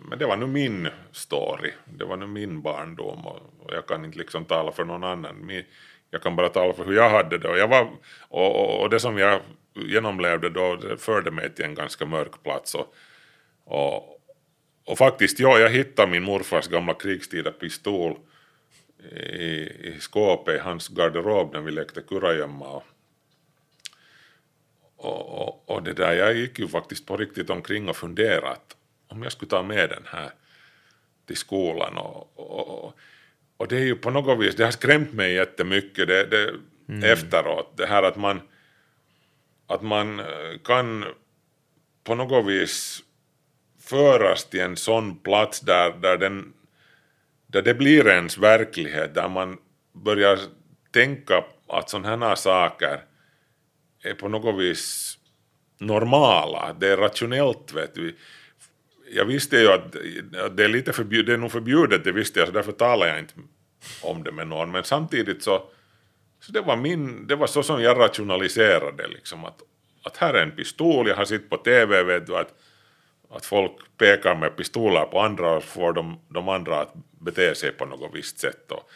men det var nu min story, det var nu min barndom och, och jag kan inte liksom tala för någon annan. Min, jag kan bara tala för hur jag hade det och, jag var, och, och, och det som jag genomlevde då det förde mig till en ganska mörk plats och, och, och faktiskt, ja, jag hittade min morfars gamla krigstida pistol i, i skåpet i hans garderob när vi lekte kurragömma. Och, och, och, det där, jag gick ju faktiskt på riktigt omkring och funderade att om jag skulle ta med den här till skolan och, och, och, det är ju på något vis, det har skrämt mig jättemycket det, det, efteråt, det här att man att man eh, kan på något vis föras till en sån plats där, där, den, där det blir ens verklighet, där man börjar tänka att sådana här saker är på något vis normala, det är rationellt vet du. Jag visste ju att att det är lite förbjudet, det är nog förbjudet, det visste jag, så därför talar jag inte om det med någon, men samtidigt så så det var, min, det var så som jag rationaliserade liksom att, att här är en pistol, jag har sett på TV vet du att, att folk pekar med pistoler på andra och får de, de andra att bete sig på något visst sätt och,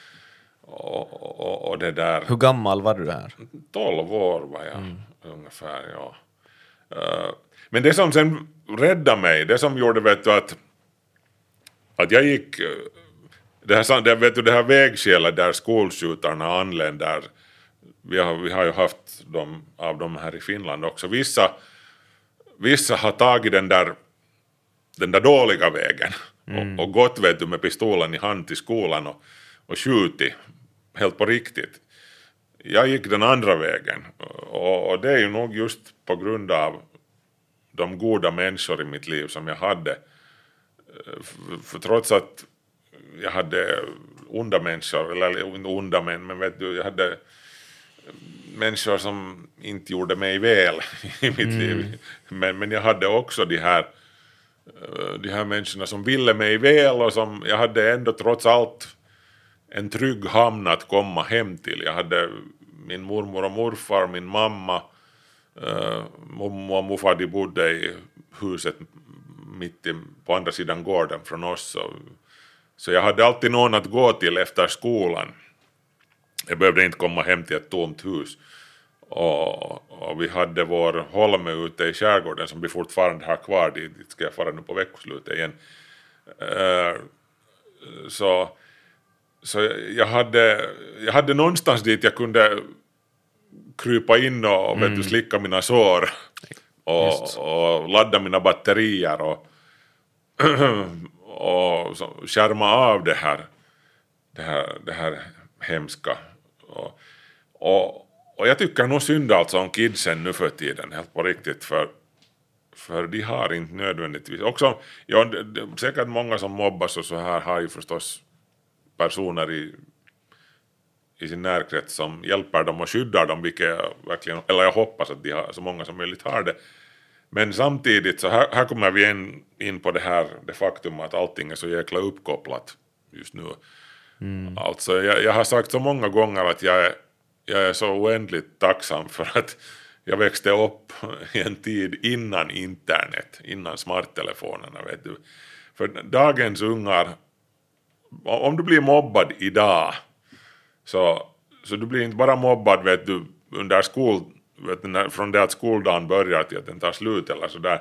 och, och, och det där. Hur gammal var du här? 12 år var jag ungefär, ja. Eh, men det som sen räddade mig, det som gjorde vet du att, att jag gick, eh, det här, det, vet du, det här vägskälet där skolskjutarna anlände, där, vi har, vi har ju haft dem, av dem här i Finland också, vissa, vissa har tagit den där, den där dåliga vägen och, och gått vet du, med pistolen i hand till skolan och, och skjutit, helt på riktigt jag gick den andra vägen och, och det är ju nog just på grund av de goda människor i mitt liv som jag hade. För, för trots att jag hade onda människor, eller inte onda men, men vet du, jag hade människor som inte gjorde mig väl i mitt liv. Men, men jag hade också de här, eh, de här människorna som ville mig väl och som jag hade ändå trots allt en trygg hamn att komma hem till. Jag hade min mormor och morfar, min mamma, eh, mormor och morfar de bodde i huset mitt i, på andra sidan gården från oss. Så, så jag hade alltid någon att gå till efter skolan. Jag behövde inte komma hem till ett tomt hus. Och, och vi hade vår holme ute i skärgården som vi fortfarande har kvar, dit ska jag fara nu på veckoslutet igen. Uh, så så jag hade, jag hade någonstans dit jag kunde krypa in och mm. vet du, mm. slicka mina sår och, och ladda mina batterier och, och skärma av det här, det här, det här hemska. Och, och, och jag tycker nog synd alltså om kidsen nu för tiden, helt på riktigt, för, för de har inte nödvändigtvis, också, ja, det, det, säkert många som mobbas och så här har ju förstås personer i, i sin närkrets som hjälper dem och skyddar dem, vilket jag verkligen, eller jag hoppas att de har, så många som möjligt har det. Men samtidigt så här, här kommer vi in, in på det här, det faktum att allting är så jäkla uppkopplat just nu. Mm. Alltså jag, jag har sagt så många gånger att jag är, jag är så oändligt tacksam för att jag växte upp i en tid innan internet, innan smarttelefonerna. Vet du. För dagens ungar om du blir mobbad idag så, så du blir inte bara mobbad vet du, under skol, vet du, när, från det att skoldagen börjar till att den tar slut eller sådär.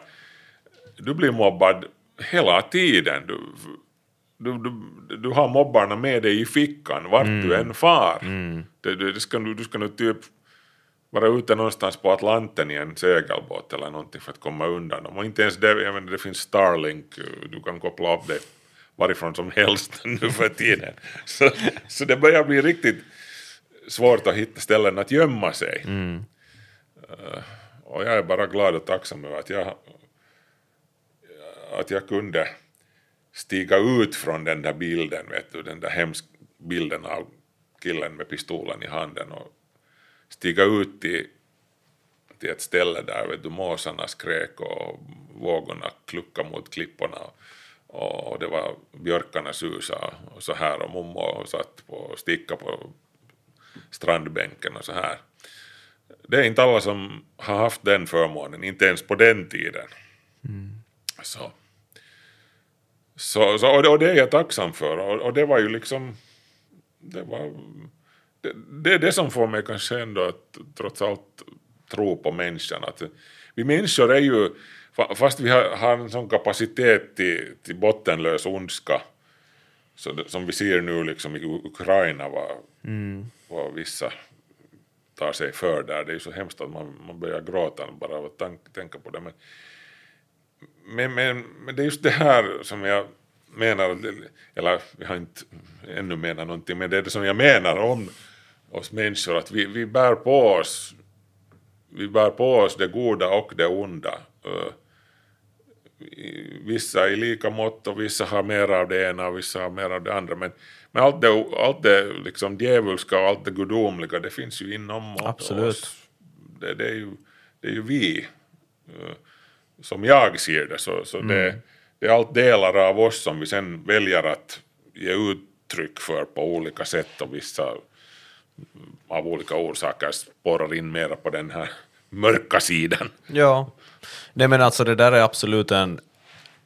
Du blir mobbad hela tiden. Du, du, du, du har mobbarna med dig i fickan vart mm. du än far. Mm. Det, det, det ska, du ska nu typ vara ute någonstans på Atlanten i en segelbåt eller någonting för att komma undan dem. Och inte ens det, jag menar, det finns Starlink, du kan koppla upp dig varifrån som helst nu för tiden. Så, så det börjar bli riktigt svårt att hitta ställen att gömma sig. Mm. Uh, och jag är bara glad och tacksam över att jag, att jag kunde stiga ut från den där bilden, vet du, den där hemska bilden av killen med pistolen i handen och stiga ut till, till ett ställe där vet du, måsarna skrek och vågorna kluckade mot klipporna. Och, och det var björkarna susa och så här och mommo satt på sticka på strandbänken och så här. Det är inte alla som har haft den förmånen, inte ens på den tiden. Mm. Så. Så, så, och, det, och det är jag tacksam för och, och det var ju liksom det var det, det är det som får mig kanske ändå att trots allt tro på människan att vi människor är ju fast vi har, har en sån kapacitet till, till bottenlös ondska så som vi ser nu liksom i Ukraina vad, mm. vad vissa tar sig för där. Det är ju så hemskt att man, man börjar gråta bara av att tank, tänka på det. Men, men, men, men, det är just det här som jag menar, eller jag har inte ännu menat någonting, men det är det som jag menar om oss människor, att vi, vi bär på oss vi bär på oss det goda och det onda vissa i lika mått och vissa har mer av det ena och vissa har mer av det andra. Men, men allt det, allt det liksom djävulska och allt det gudomliga det finns ju inom Absolut. oss. Det, det, är ju, det är ju vi, uh, som jag ser det. Så, så mm. det, det är allt delar av oss som vi sen väljer att ge uttryck för på olika sätt och vissa av olika orsaker spårar in mera på den här mörka sidan. Ja, Nej men alltså det där är absolut en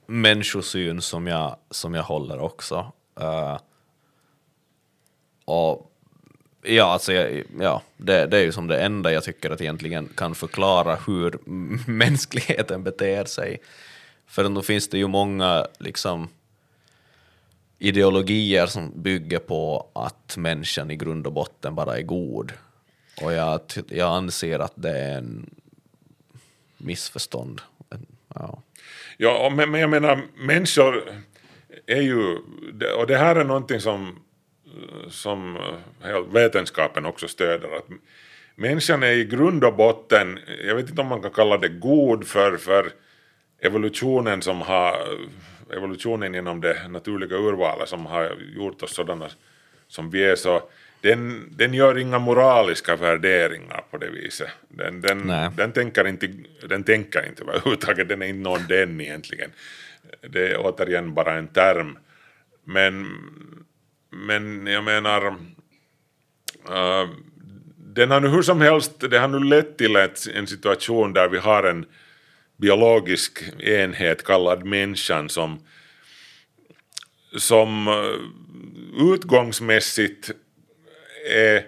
människosyn som jag, som jag håller också. Uh, och ja, alltså jag, ja, det, det är ju som det enda jag tycker att egentligen kan förklara hur mänskligheten beter sig. För då finns det ju många liksom ideologier som bygger på att människan i grund och botten bara är god. Och jag, jag anser att det är en missförstånd. Ja, ja men, men jag menar, människor är ju, och det här är någonting som, som eh, vetenskapen också stöder, att människan är i grund och botten, jag vet inte om man kan kalla det god för, för evolutionen som har, evolutionen inom det naturliga urvalet som har gjort oss sådana som vi är så den, den gör inga moraliska värderingar på det viset. Den, den, den, tänker, inte, den tänker inte överhuvudtaget, den är inte någon den egentligen. Det är återigen bara en term. Men, men jag menar, uh, den har nu hur som helst, det har nu lett till ett, en situation där vi har en biologisk enhet kallad människan som, som uh, utgångsmässigt är,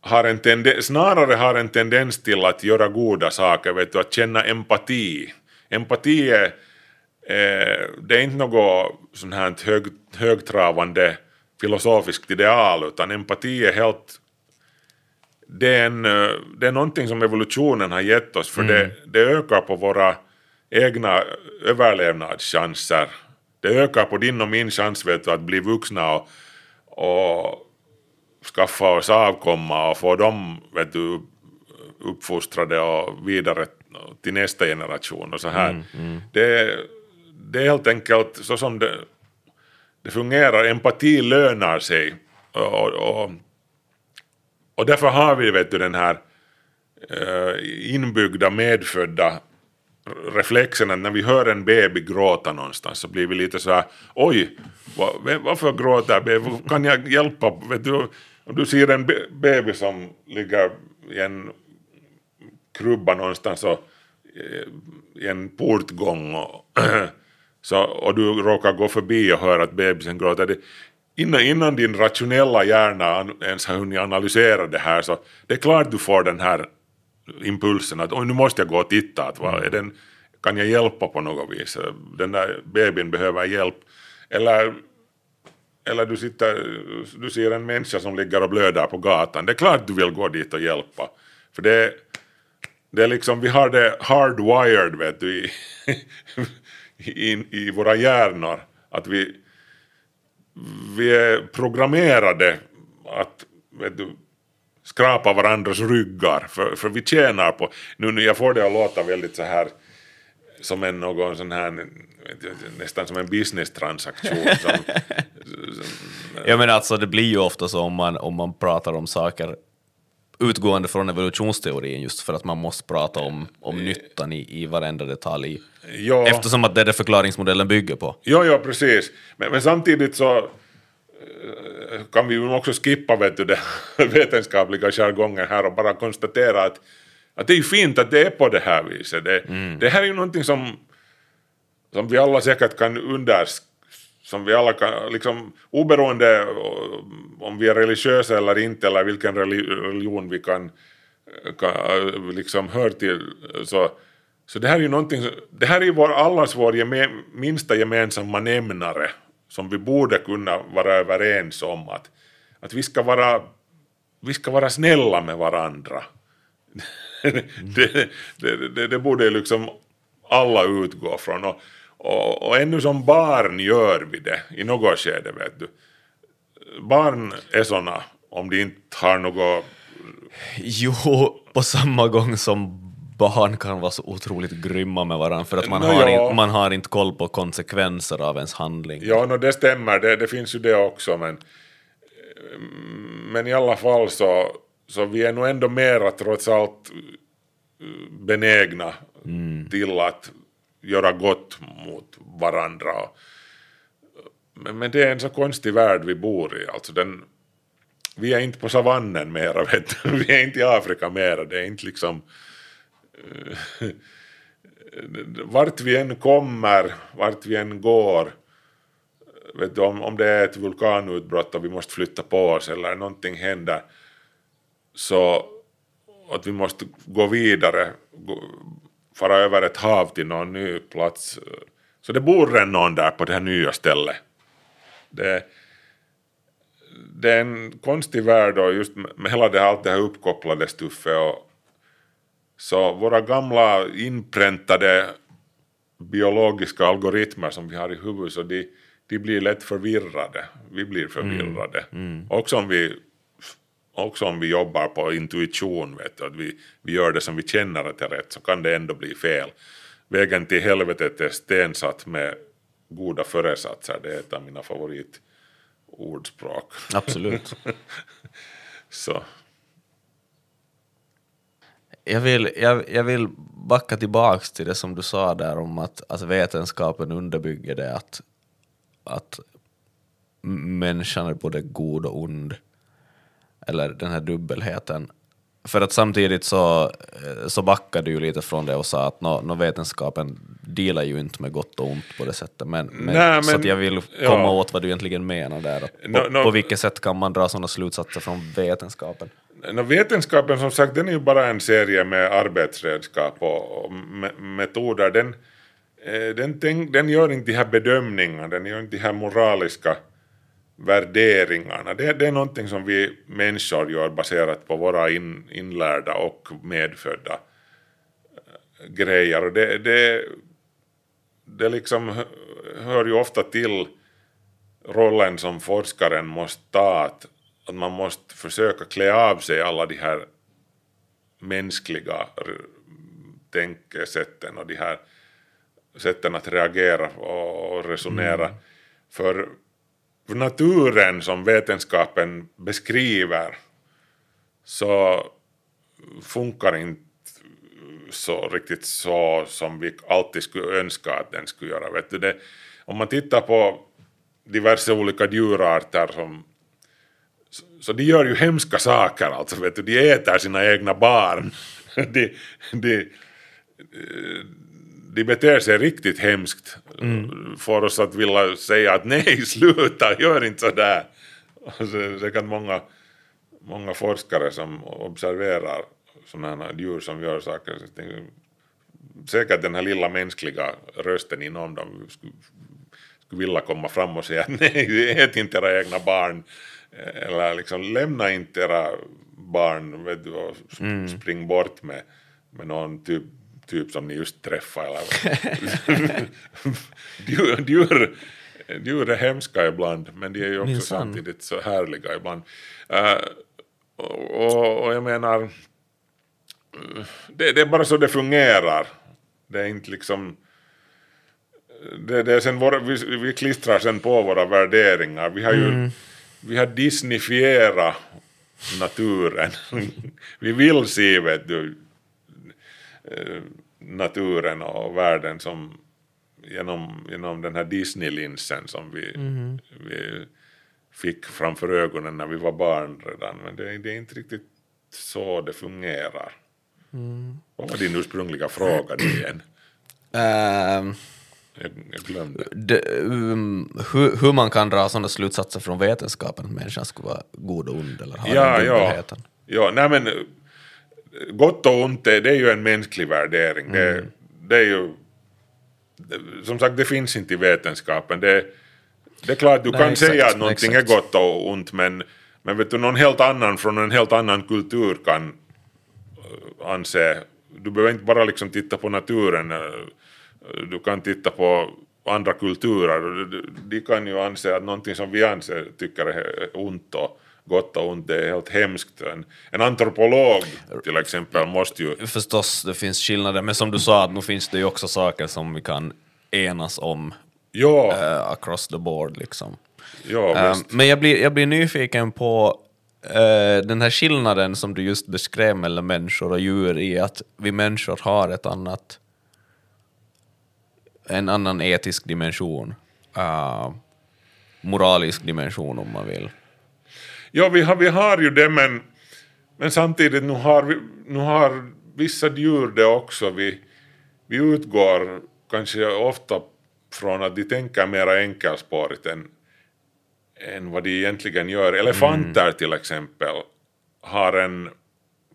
har en tendens, snarare har en tendens till att göra goda saker, vet du, att känna empati. Empati är, eh, det är inte något sånt här hög, högtravande filosofiskt ideal, utan empati är helt det är, en, eh, det är någonting som evolutionen har gett oss för mm. det, det ökar på våra egna överlevnadschanser. Det ökar på din och min chans vet du, att bli vuxna och, och skaffa oss avkomma och få dem vet du, uppfostrade och vidare till nästa generation och så här. Mm, mm. Det, det är helt enkelt så som det, det fungerar, empati lönar sig. Och, och, och därför har vi vet du, den här uh, inbyggda medfödda reflexen att när vi hör en baby gråta någonstans så blir vi lite så här oj, var, varför gråter baby, kan jag hjälpa, vet du, om du ser en bebis som ligger i en krubba någonstans och, eh, i en portgång och, så, och du råkar gå förbi och hör att bebisen gråter, det, innan, innan din rationella hjärna ens har hunnit analysera det här så det är klart du får den här impulsen att oj nu måste jag gå och titta, att, vad, är den, kan jag hjälpa på något vis, den där bebisen behöver hjälp. Eller, eller du, sitter, du ser en människa som ligger och blöder på gatan, det är klart du vill gå dit och hjälpa. För det, det är liksom, vi har det hardwired vet du, i, i, i våra hjärnor, att vi vi är programmerade att vet du, skrapa varandras ryggar, för, för vi tjänar på... Nu, jag får det att låta väldigt så här som en någon sån här nästan som en business-transaktion. Som, som, jag menar alltså det blir ju ofta så om man, om man pratar om saker utgående från evolutionsteorin just för att man måste prata om, om nyttan i, i varenda detalj. Ja. Eftersom att det är det förklaringsmodellen bygger på. Ja, ja precis. Men, men samtidigt så eh, kan vi ju också skippa vet du, den vetenskapliga jargongen här och bara konstatera att, att det är fint att det är på det här viset. Det, mm. det här är ju någonting som, som vi alla säkert kan underskatta som vi alla kan, liksom oberoende om vi är religiösa eller inte eller vilken religion vi kan, kan liksom hör till så, så det här är ju någonting, det här är ju vår, allas vår geme, minsta gemensamma nämnare som vi borde kunna vara överens om att, att vi, ska vara, vi ska vara snälla med varandra. Det, det, det, det borde liksom alla utgå från. Och, och, och ännu som barn gör vi det i något skede, vet du. Barn är såna, om de inte har något... Jo, på samma gång som barn kan vara så otroligt grymma med varandra för att man, no, har, ja. in, man har inte koll på konsekvenser av ens handling. Ja, no, det stämmer, det, det finns ju det också, men, men i alla fall så, så vi är nog ändå mera trots allt benägna mm. till att göra gott mot varandra. Men, men det är en så konstig värld vi bor i. Alltså den, vi är inte på savannen mera, vet du. vi är inte i Afrika mera. Det är inte liksom... Eh, vart vi än kommer, vart vi än går, vet du, om, om det är ett vulkanutbrott och vi måste flytta på oss eller någonting händer, så att vi måste gå vidare, gå, fara över ett hav till någon ny plats. Så det bor redan någon där på det här nya stället. Det, det är en konstig värld och just med hela det, allt det här uppkopplade stuffet och så våra gamla inpräntade biologiska algoritmer som vi har i huvudet så de, de blir lätt förvirrade. Vi blir förvirrade. Mm. Mm. Också om vi också om vi jobbar på intuition, vet du, att vi, vi gör det som vi känner att är rätt, så kan det ändå bli fel. Vägen till helvetet är stensatt med goda föresatser, det är ett av mina favoritordspråk. Absolut. så. Jag vill, jag, jag vill backa tillbaks till det som du sa där om att, att vetenskapen underbygger det, att, att människan är både god och ond. Eller den här dubbelheten. För att samtidigt så, eh, så backade du ju lite från det och sa att nå nå vetenskapen dealar ju inte med gott och ont på det sättet. Men, men, Nej, så men- jag vill ja. komma åt vad du egentligen menar där. Att på, nå- på vilket sätt kan man dra sådana slutsatser från vetenskapen? Nå, vetenskapen som sagt, den är ju bara en serie med arbetsredskap och, och me metoder. Den, eh, den, den, den gör inte de här bedömningarna, den gör inte de här moraliska värderingarna. Det, det är någonting som vi människor gör baserat på våra in, inlärda och medfödda eh, grejer. Och det, det, det liksom hö- hör ju ofta till rollen som forskaren måste ta, att, att man måste försöka klä av sig alla de här mänskliga tänkesätten och de här sätten att reagera och resonera. För för naturen som vetenskapen beskriver så funkar inte så riktigt så som vi alltid skulle önska att den skulle göra. Vet du, det, om man tittar på diverse olika djurarter som så, så de gör ju hemska saker alltså, vet du, de äter sina egna barn. De, de, de beter sig riktigt hemskt. Får oss att vilja säga att nej, sluta, gör inte sådär. Och så, säkert många, många forskare som observerar sådana här djur som gör saker. tänker, Säkert den här lilla mänskliga rösten inom dem skulle, skulle vilja komma fram och säga nej, ät inte era egna barn. Eller liksom lämna inte era barn vet du, och sp- spring bort med, med någon typ, typ som ni just träffade. Eller, djur, djur, djur är hemska ibland, men de är ju också Minsann. samtidigt så härliga ibland. Eh, och, och, jag menar, det, det är bara så det fungerar. Det är inte liksom... Det, det är sen våra, vi, vi klistrar sen på våra värderingar. Vi har ju vi har disneyfierat naturen. vi vill se, vet du, eh, naturen och världen som genom, genom den här Disney-linsen som vi, vi fick framför ögonen när vi var barn redan. Men det, det är inte riktigt så det fungerar. Vad var din ursprungliga fråga nu igen? Ehm, Jag, jag glömde. det, um, hur, hur man kan dra sådana slutsatser från vetenskapen att människan skulle vara god och ond eller ha Ja, den ja. ja nej men, gott och ont, det, det är ju en mänsklig värdering. Det, det är ju... Som sagt, det finns inte i vetenskapen. Det, det är klart, du Nej, kan exakt, säga att någonting exakt. är gott och ont, men, men vet du, någon helt annan från en helt annan kultur kan eh, anse... Du behöver inte bara liksom titta på naturen, eh, du kan titta på andra kulturer. De kan ju anse att någonting som vi anser tycker är ont och gott och ont, det är helt hemskt. En, en antropolog till exempel måste ju... Förstås, det finns skillnader, men som du sa, att nu finns det ju också saker som vi kan enas om Ja, eh, across the board. Liksom. ja visst. men jag blir, jag blir nyfiken på eh, den här skillnaden som du just beskrev mellan människor och djur i att vi människor har ett annat en annan etisk dimension. moralisk dimension om man vill. Ja, vi har, vi har ju det, men, men samtidigt nu har, vi, nu har vissa djur det också. Vi, vi utgår kanske ofta från att de tänker mer enkelspårigt än, än vad de egentligen gör. Elefanter till exempel har en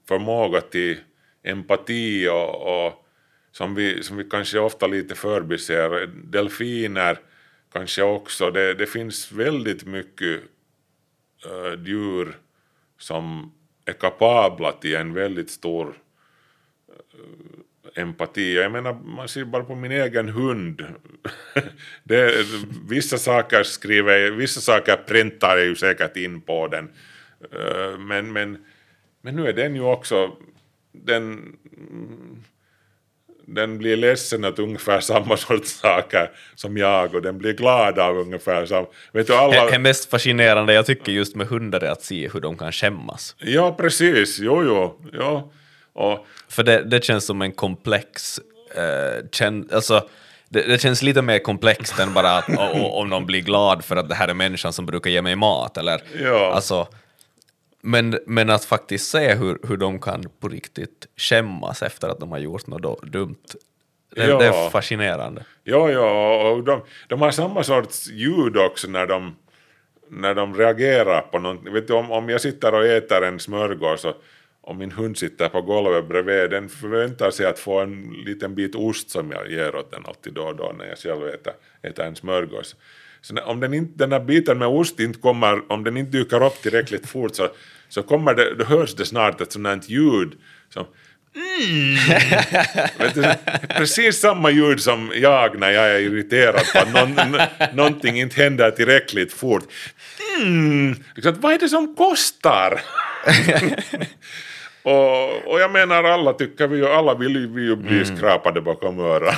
förmåga till empati och, och som, vi, som vi kanske ofta lite förbiser. Delfiner kanske också. Det, det finns väldigt mycket äh, djur som är kapabla till en väldigt stor äh, empati. Jag menar, man ser bara på min egen hund. det, vissa saker skriver vissa saker printar jag ju säkert in på den. Äh, men, men, men nu är den ju också, den, den blir ledsen åt ungefär samma sorts saker som jag och den blir glad av ungefär samma. Vet du, Det alla, är mest fascinerande jag tycker just med hundar är att se hur de kan skämmas. Ja, precis. Jo, jo. jo. Och, För det, det känns som en komplex... Eh, kän, alltså, det, det känns lite mer komplext än bara att o- o- om någon blir glad för att det här är människan som brukar ge mig mat. Eller, Ja. alltså, men, men att faktiskt se hur, hur de kan på riktigt skämmas efter att de har gjort något dumt, det, Ja. det är fascinerande. Ja, ja, och de, de har samma sorts ljud också när de, när de reagerar på någonting. Vet du, om, om jag sitter och äter en smörgås och, och min hund sitter på golvet bredvid, den förväntar sig att få en liten bit ost som jag ger åt den alltid då och då när jag själv äter, äter en smörgås. Så om den, inte, den här biten med ost inte kommer, om den inte dyker upp tillräckligt fort så, så kommer det, då hörs det snart ett sånt här ljud som Mm. du, precis samma ljud som jag när jag är irriterad på att någon, någonting inte händer tillräckligt fort. Mm, liksom, vad är det som kostar? och, och jag menar alla tycker vi ju, alla vill vi ju bli skrapade bakom örat.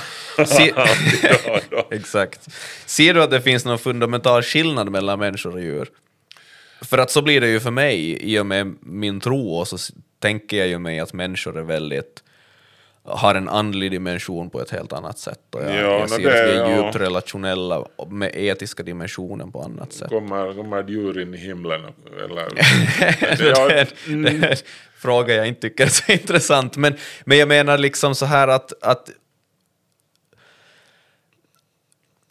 Se-. Exakt. Ser du att det finns någon fundamental skillnad mellan människor och djur? För att så blir det ju för mig, i och med min tro, och så tänker jag ju mig att människor är väldigt har en andlig dimension på ett helt annat sätt. Och jag, Ja, jag ser det- att vi är ja. djupt relationella och med etiska dimensionen på annat sätt. Kommer, kommer djur in i himlen? Eller, det, ja, det en fråga jag inte tycker är så intressant. Men, men jag menar liksom så här att, att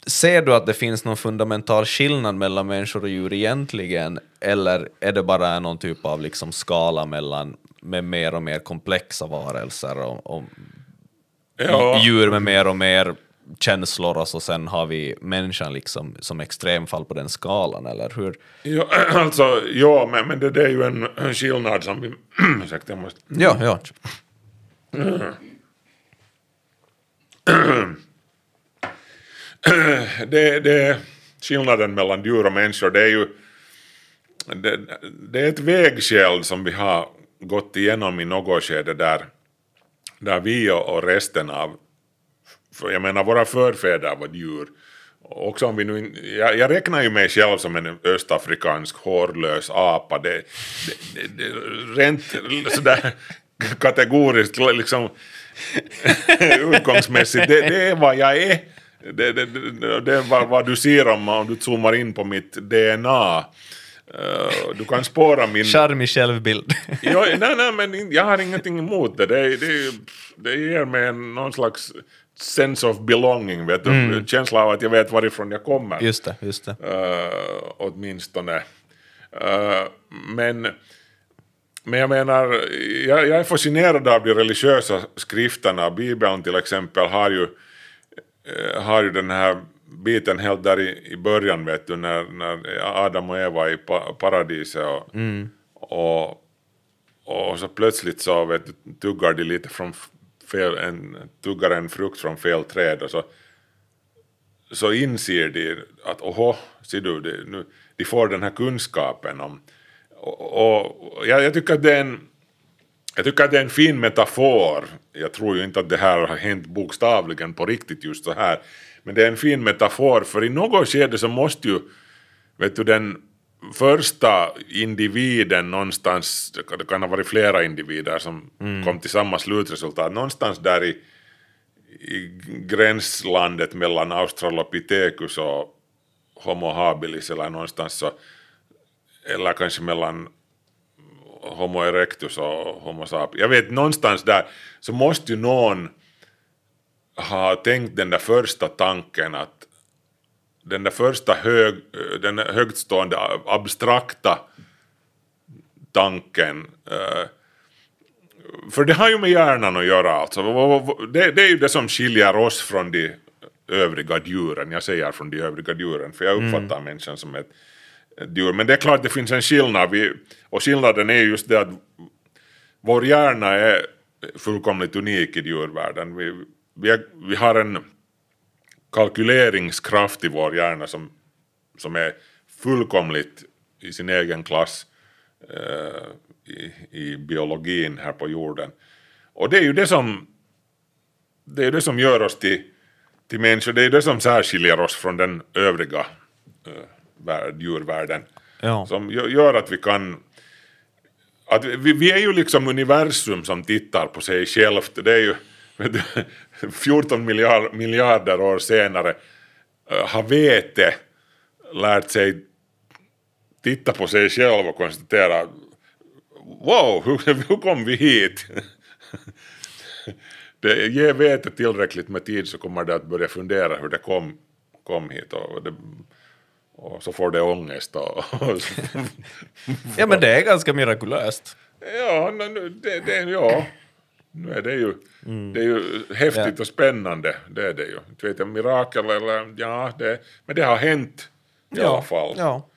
Ser du att det finns någon fundamental skillnad mellan människor och djur egentligen, eller är det bara någon typ av liksom skala mellan med mer och mer komplexa varelser och, och ja. djur med mer och mer känslor och så sen har vi människan liksom som extremfall på den skalan, eller hur? Ja, alltså, ja, men, men det, det är ju en, skillnad som vi... ursäkta, jag måste... Ja, ja. det, det skillnaden mellan djur och människor, det är ju det, det är ett vägskäl som vi har gått igenom i något skede där, där vi och resten av, för jag menar våra förfäder var djur. Också om vi nu, jag, jag räknar ju mig själv som en östafrikansk hårlös apa. Det, det, det, rent sådär kategoriskt liksom utgångsmässigt, det, det är vad jag är. Det, det, det, det är vad, vad du ser om, om du zoomar in på mitt DNA. Eh, du kan spåra min... Charmig självbild. Jo, nej, nej, men jag har ingenting emot det. Det, det, det ger mig någon slags sense of belonging, vet du? känsla av att jag vet varifrån jag kommer. Just det, just det. Uh, åtminstone. Uh, men, men jag menar, jag, jag är fascinerad av de religiösa skrifterna. Bibeln till exempel har ju, eh, har ju den här biten helt där i, i början, vet du, när, när Adam och Eva är i pa, paradiset och, och, och så plötsligt så vet du, tuggar de lite från fel, en, tuggar en frukt från fel träd och så så inser de att oho, ser du, de, nu, de får den här kunskapen om... Och, och jag, jag, tycker att det är en, jag tycker att det är en fin metafor. Jag tror ju inte att det här har hänt bokstavligen på riktigt just så här. Men det är en fin metafor, för i något skede så måste ju, vet du, den första individen någonstans, det kan- ha varit flera individer som kom till samma slutresultat, någonstans där i, i gränslandet mellan Australopithecus och Homo habilis eller någonstans så, eller kanske mellan Homo erectus och Homo sapiens. Jag vet, någonstans där så måste ju någon ha tänkt den där första tanken att den där första hög, den högtstående abstrakta tanken eh, för det har ju med hjärnan att göra alltså. Det, det är ju det som skiljer oss från de övriga djuren. Jag säger från de övriga djuren, för jag uppfattar människan som ett, ett djur. Men det är klart det finns en skillnad. Vi, och skillnaden är just det att vår hjärna är fullkomligt unik i djurvärlden. Vi, vi, är, vi har en kalkyleringskraft i vår hjärna som, som är fullkomligt i sin egen klass eh, i, i biologin här på jorden. Och det är ju det som, det är det som gör oss till, till människor, det är det som särskiljer oss från den övriga eh, värld, djurvärlden. Ja. Som gö- gör att vi kan att vi, vi är ju liksom universum som tittar på sig självt. Det är ju, 14 miljard, miljarder år senare eh, har vete lärt sig titta på sig själv och konstatera wow, hur, hur kom vi hit? det, ge vete tillräckligt med tid så kommer det att börja fundera hur det kom, kom hit och, det, och så får det ångest. Och, och Ja men det är ganska mirakulöst. ja, nu- det, det, ja, nu är det ju, det är ju häftigt Ja. och spännande, det är det ju. Inte vet jag, mirakel eller, ja, det, men det har hänt i alla fall. Ja.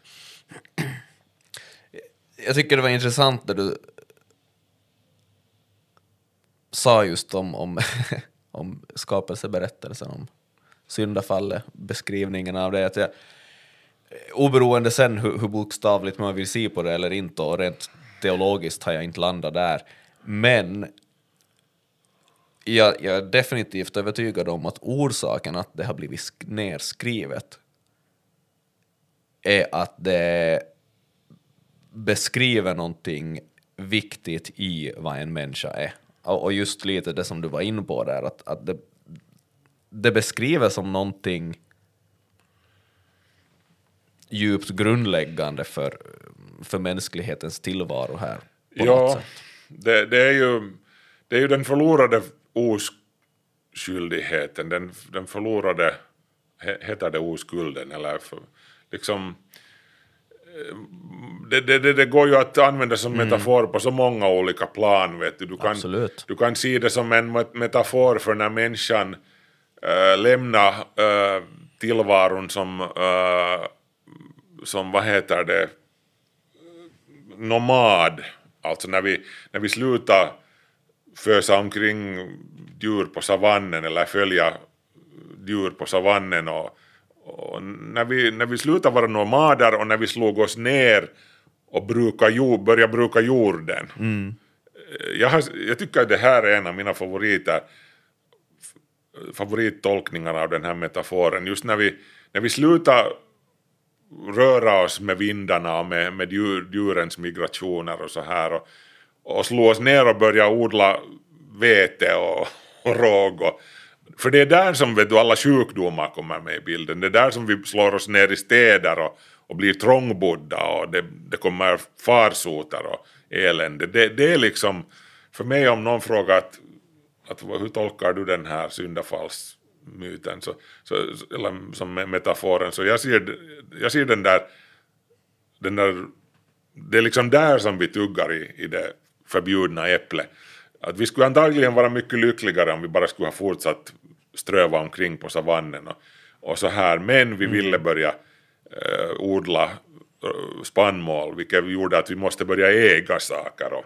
Jag tycker det var intressant när du sa just om, om, om skapelseberättelsen, om syndafallet, beskrivningen av det. Att jag, oberoende sen hur, hur bokstavligt man vill se på det eller inte, och rent teologiskt har jag inte landat där, men jag, jag är definitivt övertygad om att orsaken att det har blivit sk- nerskrivet är att det beskriver någonting viktigt i vad en människa är. Och, och just lite det som du var inne på där, att, att det, det beskriver som någonting djupt grundläggande för, för mänsklighetens tillvaro här. Ja, det, det, är ju, det är ju den förlorade oskyldigheten, den, den förlorade, he- heter det oskulden eller för, liksom eh, det, det, det, går ju att använda som metafor på så många olika plan. Vet du. Du, kan, Absolut. du kan se det som en met- metafor för när människan äh, lämnar äh, tillvaron som, äh, som, vad heter det, nomad, alltså när vi, när vi slutar fösa omkring djur på savannen eller följa djur på savannen och, och när, vi, när vi slutar vara nomader och när vi slog oss ner och bruka jord, börja bruka jorden. Jag, har, jag tycker att det här är en av mina favoriter favorittolkningar av den här metaforen. Just när vi, när vi slutar röra oss med vindarna och med, med djur, djurens migrationer och så här och, och slå oss ner och börja odla vete och, och råg. Och, för det är där som vet du, alla sjukdomar kommer med i bilden. Det är där som vi slår oss ner i städer och, och blir trångbodda och det, det kommer farsoter och elände. Det, det är liksom, för mig om någon frågar att, att hur tolkar du den här syndafallsmyten, så, så, eller som metaforen, så jag ser, jag ser den där, den där, det är liksom där som vi tuggar i, i det förbjudna äpplet. Att vi skulle antagligen vara mycket lyckligare om vi bara skulle ha fortsatt ströva omkring på savannen och, och så här, men vi ville börja eh, odla eh, spannmål, vilket gjorde att vi måste börja äga saker och,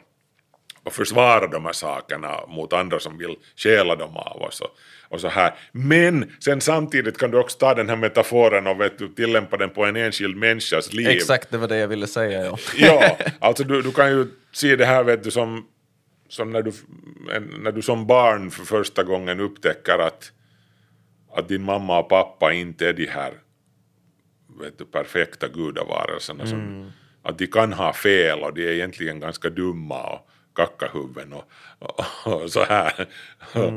och försvara de här sakerna mot andra som vill stjäla dem av oss. Och, och så här. Men sen samtidigt kan du också ta den här metaforen och vet du, tillämpa den på en enskild människas liv. Exakt, det var det jag ville säga. Ja. Ja, alltså du, du kan ju se det här vet du som, som när, du, när du som barn för första gången upptäcker att, att din mamma och pappa inte är de här vet du, perfekta gudavarelserna. Som, att de kan ha fel och de är egentligen ganska dumma och kackahuvuden och, och, och så här. Och,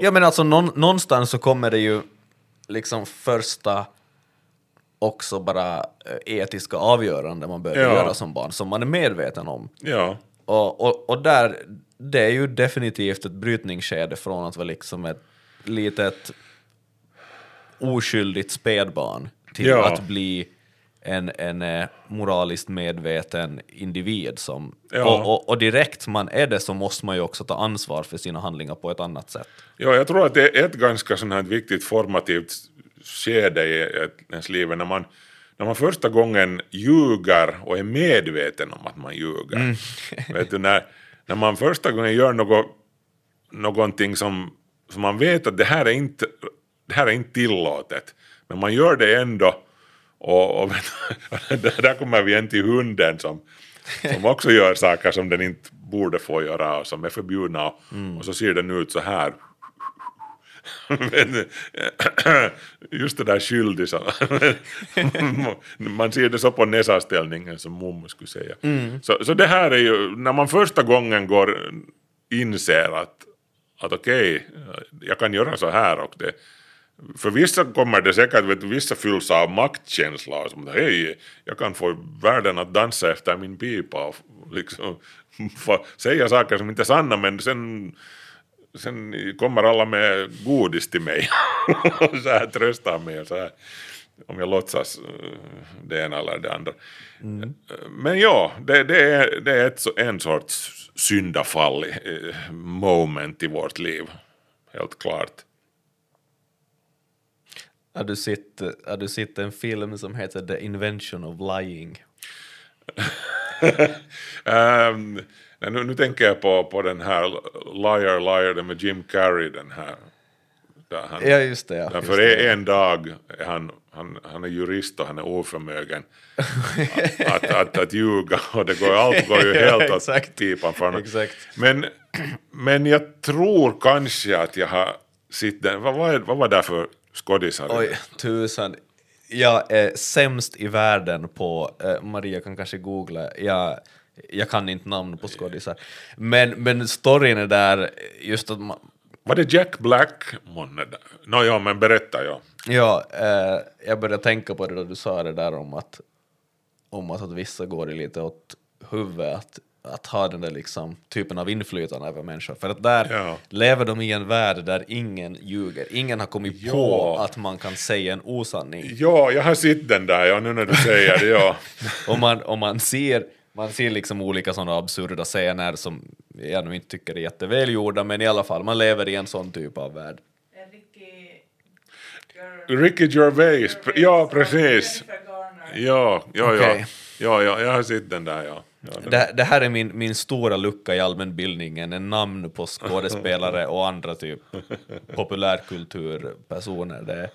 Ja men alltså någon, någonstans så kommer det ju liksom första också bara eh, etiska avgörande man behöver Ja. göra som barn, som man är medveten om. ja, Och, och, och där, det är ju definitivt ett brytningsskede från att vara liksom ett litet oskyldigt spädbarn till Ja. att bli en, en eh, moraliskt medveten individ som... Ja. Och, och, och direkt man är det så måste man ju också ta ansvar för sina handlingar på ett annat sätt. Ja, jag tror att det är ett ganska sånt här viktigt formativt skede i ens liv när man, när man första gången ljuger och är medveten om att man ljuger. Vet du, när, när man första gången gör något, någonting som, som man vet att det här, är inte, det här är inte tillåtet, men man gör det ändå. Och, och där kommer vi igen till hunden som, som också gör saker som den inte borde få göra och som är förbjudna och, och så ser den ut så här. Men, just det där skyldig så, man ser det så på näsaställningen som mommo skulle säga. Så, så det här är ju, när man första gången går inser att, att okej, jag kan göra så här och det för vissa kommer det säkert, vet vissa fylls av maktkänsla och som hej, jag kan få världen att dansa efter min pipa och liksom säga saker som inte är sanna men sen sen kommer alla med godis till mig och så här tröstar mig så här, om jag låtsas eh, det ena eller det andra. Mm. Men ja, det, det, är, det är ett, en sorts syndafall eh, moment i vårt liv, helt klart. Har du sett, har du sett en film som heter The Invention of Lying? um, nu, nu tänker jag på, på den här Liar Liar, den med Jim Carrey, den här. Han, ja, just det. Ja, just för det. en dag han, han, han är jurist och han är oförmögen att, att, att, att ljuga och det går, allt går ju helt åt pipan för honom. Men, men jag tror kanske att jag har sett den, vad, vad, vad var det för skådisar? Oj, tusan. Jag är sämst i världen på, eh, Maria kan kanske googla, jag jag kan inte namn på skådisar. Men, men storyn är där just att man... Var det Jack Black månne? Nå ja, men berätta ja. Ja, eh, jag började tänka på det då du sa det där om att, om att, att vissa går lite åt huvudet, att, att ha den där liksom, typen av inflytande över människor. För att där ja. lever de i en värld där ingen ljuger. Ingen har kommit ja. på att man kan säga en osanning. Ja, jag har sett den där, ja, nu när du säger det, ja. om, man, om man ser man ser liksom olika sådana absurda scener som jag nu inte tycker är jättevälgjorda, men i alla fall, man lever i en sån typ av värld. Ricky Gervais, ja precis. Ja, ja, okay. ja, ja, ja, jag har sett den där, ja. Ja det, det, här är min, min stora lucka i allmänbildningen, en namn på skådespelare och andra typ populärkulturpersoner. Det,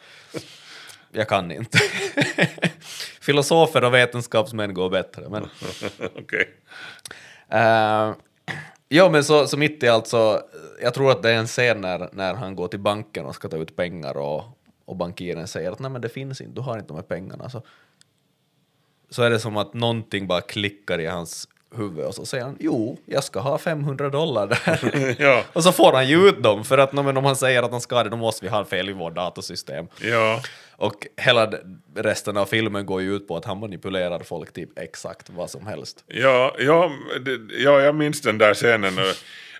jag kan inte. Filosofer och vetenskapsmän går bättre. Men... okay. Uh, eh, jo, men så, så mitt i allt så, jag tror att det är en scen när, när han går till banken och ska ta ut pengar och, och bankiren säger att nej men det finns inte, du har inte de här pengarna. Så, så är det som att någonting bara klickar i hans huvud och så säger han jo, jag ska ha 500 dollar där. ja. Och så får han ju ut dem, för att men om han säger att han ska det, då måste vi ha fel i vårt datasystem. Ja. Och hela resten av filmen går ju ut på att han manipulerar folk typ exakt vad som helst. Ja, ja, det, ja jag minns den där scenen.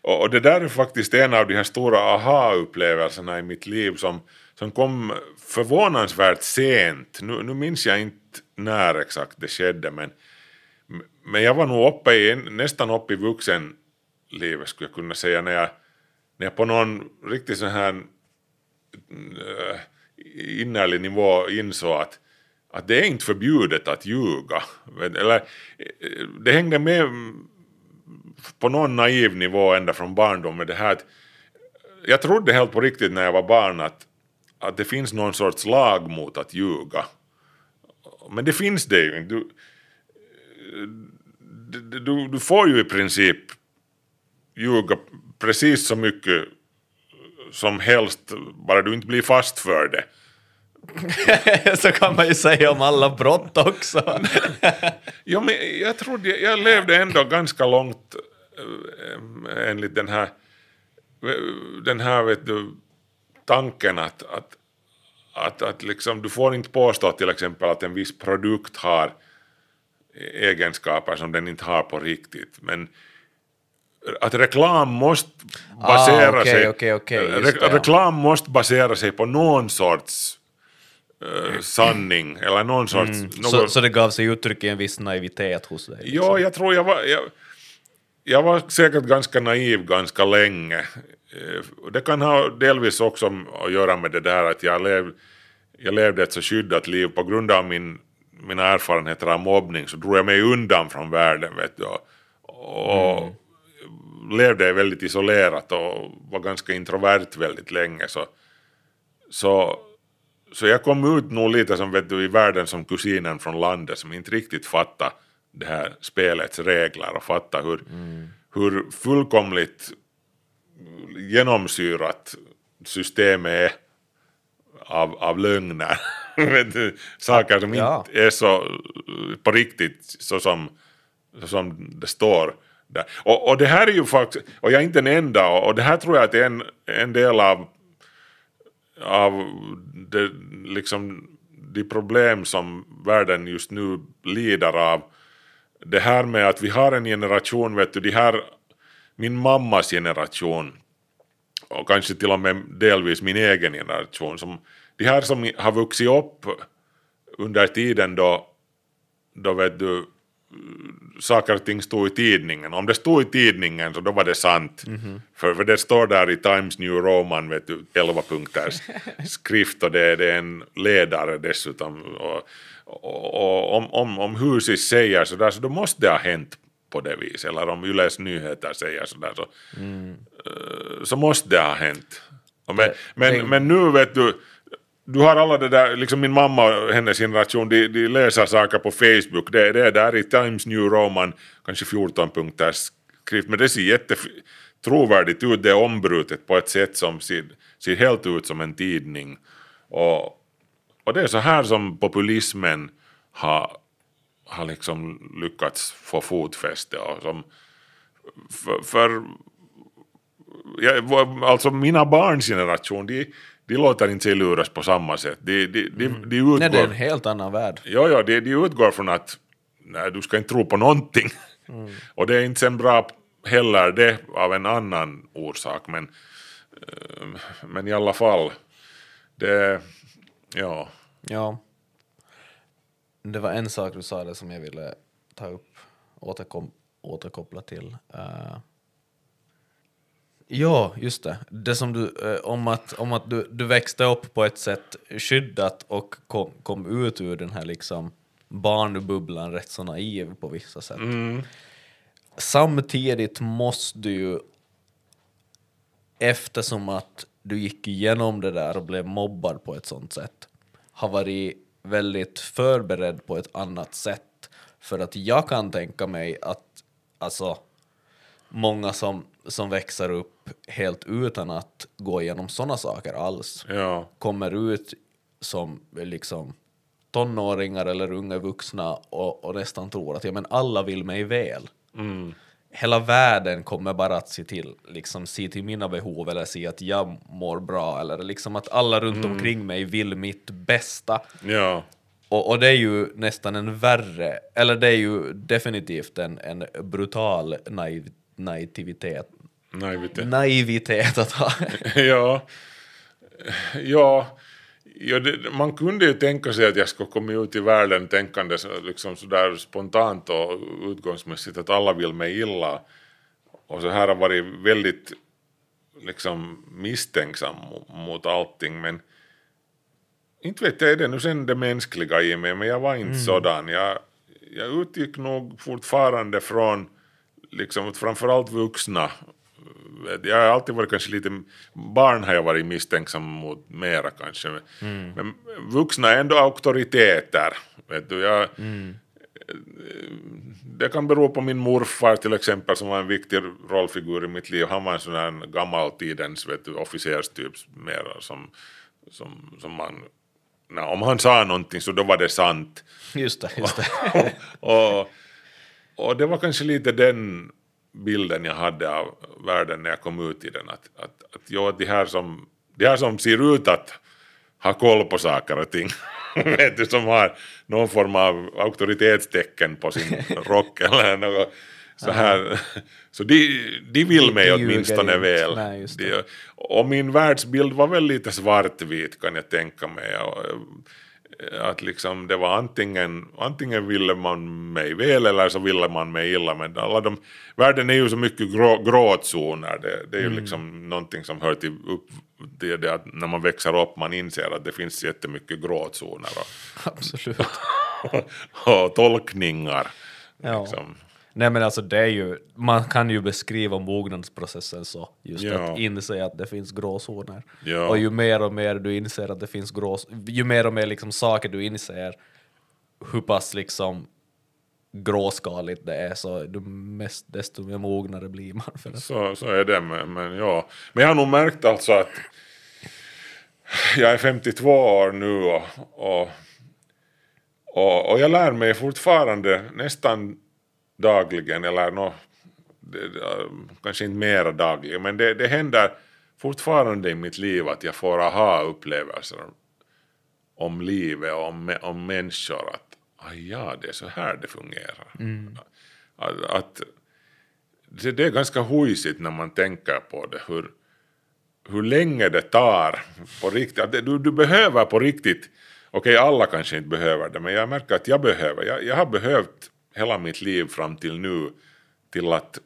Och, och det där är faktiskt en av de här stora aha-upplevelserna i mitt liv som, som kom förvånansvärt sent. Nu, nu minns jag inte när exakt det skedde, men men jag var nog uppe i, nästan uppe i vuxenlivet skulle jag kunna säga när jag, när jag på någon riktigt sån här äh, innerlig nivå insåg att, att det är inte förbjudet att ljuga. Eller, eh, det hängde med på någon naiv nivå ända från barndomen det här att jag trodde helt på riktigt när jag var barn att, att det finns någon sorts lag mot att ljuga. Men det finns det ju inte du, du får ju i princip ljuga precis så mycket som helst, bara du inte blir fast för det. så kan man ju säga om alla brott också. ja, men jag trodde, jag levde ändå ganska långt äh, enligt den här, den här vet du, tanken att, att, att, att liksom, du får inte påstå till exempel att en viss produkt har egenskaper som den inte har på riktigt. Men att reklam måste basera ah, okay, sig okay, okay, re det, reklam måste basera sig på någon sorts uh, sanning eller någon sorts... Mm. Något... Så, så det gav sig uttryck i en viss naivitet hos dig? Liksom. Ja, jag tror jag var... Jag, jag var säkert ganska naiv ganska länge. Eh, det kan ha delvis också att göra med det där att jag, lev, jag levde ett så skyddat liv på grund av min mina erfarenheter av mobbning så drog jag mig undan från världen vet du, och, mm. levde väldigt isolerat och var ganska introvert väldigt länge så, så, så jag kom ut nog lite som vet du, i världen som kusinen från landet som inte riktigt fattade det här spelets regler och fatta hur, mm. hur fullkomligt genomsyrat systemet är av, av lögner. saker som ja. inte är så på riktigt så som, så som det står Där. Och, och det här är ju faktiskt, och jag är inte den enda, och, det här tror jag att är en, en del av, av det, liksom, de problem som världen just nu lider av. Det här med att vi har en generation, vet du, de här, min mammas generation, och kanske till och med delvis min egen generation, som, de här som har vuxit upp under tiden då, då vet du, saker och ting stod i tidningen. Om det stod i tidningen så då var det sant. För, för det står där i Times New Roman, vet du, 11 punkters skrift och det, det är en ledare dessutom. Och, och, och om, om, om Husis säger sådär så då måste det ha hänt på det viset. Eller om Yles nyheter säger sådär så, eh, så måste det ha hänt. Men, men, men nu vet du, du har alla det där, liksom min mamma och hennes generation, de, de läser saker på Facebook, det, det är där i Times New Roman, kanske 14 punkters skrift, men det ser jätte trovärdigt ut, det är ombrutet på ett sätt som ser, ser helt ut som en tidning. Och, och det är så här som populismen har, har liksom lyckats få fotfäste och som för, för ja, alltså mina barns generation, de, de låter inte sig luras på samma sätt. De, de, de, de utgår, Nej, det är en helt annan värld. ja, ja, de, de utgår från att nej, du ska inte tro på någonting. Och det är inte sen bra heller det av en annan orsak. Men, eh, men i alla fall, det, ja. Ja. Det var en sak du sa det som jag ville ta upp, återkom, återkoppla till. Uh, ja, just det. Det som du, eh, om att, om att du, du växte upp på ett sätt skyddat och kom, kom ut ur den här liksom barnbubblan rätt så naiv på vissa sätt. Samtidigt måste du ju eftersom att du gick igenom det där och blev mobbad på ett sånt sätt har varit väldigt förberedd på ett annat sätt. För att jag kan tänka mig att alltså, många som, som växer upp helt utan att gå igenom sådana saker alls ja. kommer ut som liksom tonåringar eller unga vuxna och, och nästan tror att ja, men alla vill mig väl. Hela världen kommer bara att se till, liksom, se till mina behov eller se att jag mår bra eller liksom att alla runt omkring mig vill mitt bästa. Ja. Och, och det är ju nästan en värre, eller det är ju definitivt en, en brutal naiv, naivitet, Naivitet. naivitet att ha. ja, ja, ja det, man kunde ju tänka sig att jag skulle komma ut i världen tänkande liksom sådär spontant och utgångsmässigt att alla vill mig illa. Och så här har varit väldigt liksom misstänksam mo- mot allting men inte vet jag, är det nu sen det mänskliga i mig, men jag var inte sådan. Jag, jag utgick nog fortfarande från liksom framförallt vuxna. Vet, Jag har alltid varit kanske lite, barn har jag varit misstänksam mot mera kanske. Men, men vuxna är ändå auktoriteter. Vet du, jag, det kan bero på min morfar till exempel som var en viktig rollfigur i mitt liv. Han var en sån här gammal tidens vet du, officerstyp mera som, som, som man, nej, om han sa någonting så då var det sant. Just det, just det. och, och det var kanske lite den bilden jag hade av världen när jag kom ut i den. Att, att, att ja, de, här som, de här som ser ut att ha koll på saker och ting, vet du, som har någon form av auktoritetstecken på sin rock eller något så här. Så de, de vill De- mig de åtminstone väl. Nej. De, och min världsbild var väl lite svartvit kan jag tänka mig. Och, att liksom det var antingen, antingen ville man mig väl eller så ville man mig illa. Men alla de, världen är ju så mycket grå, gråzoner. Det, det är ju Mm. liksom någonting som hör till upp det, det att när man växer upp man inser att det finns jättemycket gråzoner och, Absolut. och tolkningar. Ja. Liksom. Nej men alltså det är ju, man kan ju beskriva mognadsprocessen så, just Ja. att inse att det finns gråzoner. Ja. Och ju mer och mer du inser att det finns grå, ju mer och mer liksom saker du inser hur pass liksom gråskaligt det är så mest, desto mer mognare blir man för det. Så, så är det, men, men ja. Men jag har nog märkt alltså att jag är 52 år nu och, och, och, och jag lär mig fortfarande nästan dagligen, eller nå, det, det, kanske inte mera dagligen, men det, det händer fortfarande i mitt liv att jag får aha-upplevelser om livet och om, om människor. Att ah, ja, det är så här det fungerar. Att, att, det, det är ganska hojsigt när man tänker på det, hur, hur länge det tar på riktigt. Du, du behöver på riktigt, okej alla kanske inte behöver det, men jag märker att jag behöver, jag, jag har behövt hela mitt liv fram till nu till att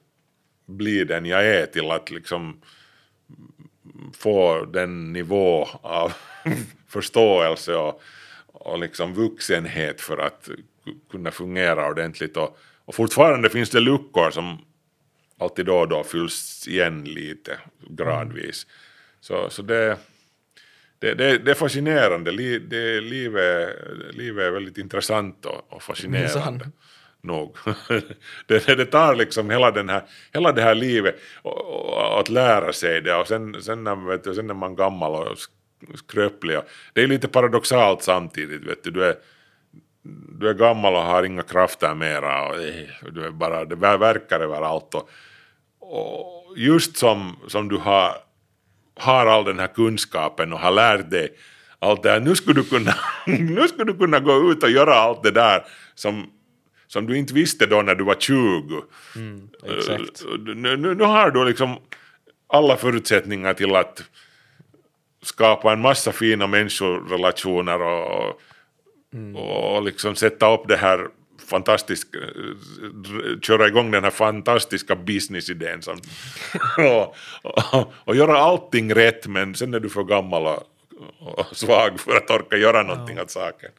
bli den jag är, till att liksom få den nivå av förståelse och, och liksom vuxenhet för att kunna fungera ordentligt. Och, och fortfarande finns det luckor som alltid då och då fylls igen lite gradvis. Så, så det, det, det, det är fascinerande. Li, det, livet, livet är väldigt intressant och, och fascinerande. Nog. det, det tar liksom hela, den här, hela det här livet och, och, att lära sig det och sen, sen, när, vet du, sen är man gammal och skröplig. och- Det är lite paradoxalt samtidigt. Vet du. Du, är, du är gammal och har inga krafter mera och eh, du är bara, det verkar överallt. Och, och just som, som du har, har all den här kunskapen och har lärt dig allt det här, nu skulle du kunna, nu skulle du kunna gå ut och göra allt det där som, som du inte visste då när du var 20. exakt. Eh, Nu, nu, nu har du liksom alla förutsättningar till att skapa en massa fina människorelationer och, och liksom sätta upp det här fantastiska, köra igång den här fantastiska businessidén som, och, och, och göra allting rätt men sen är du för gammal och, och svag för att orka göra någonting åt saken.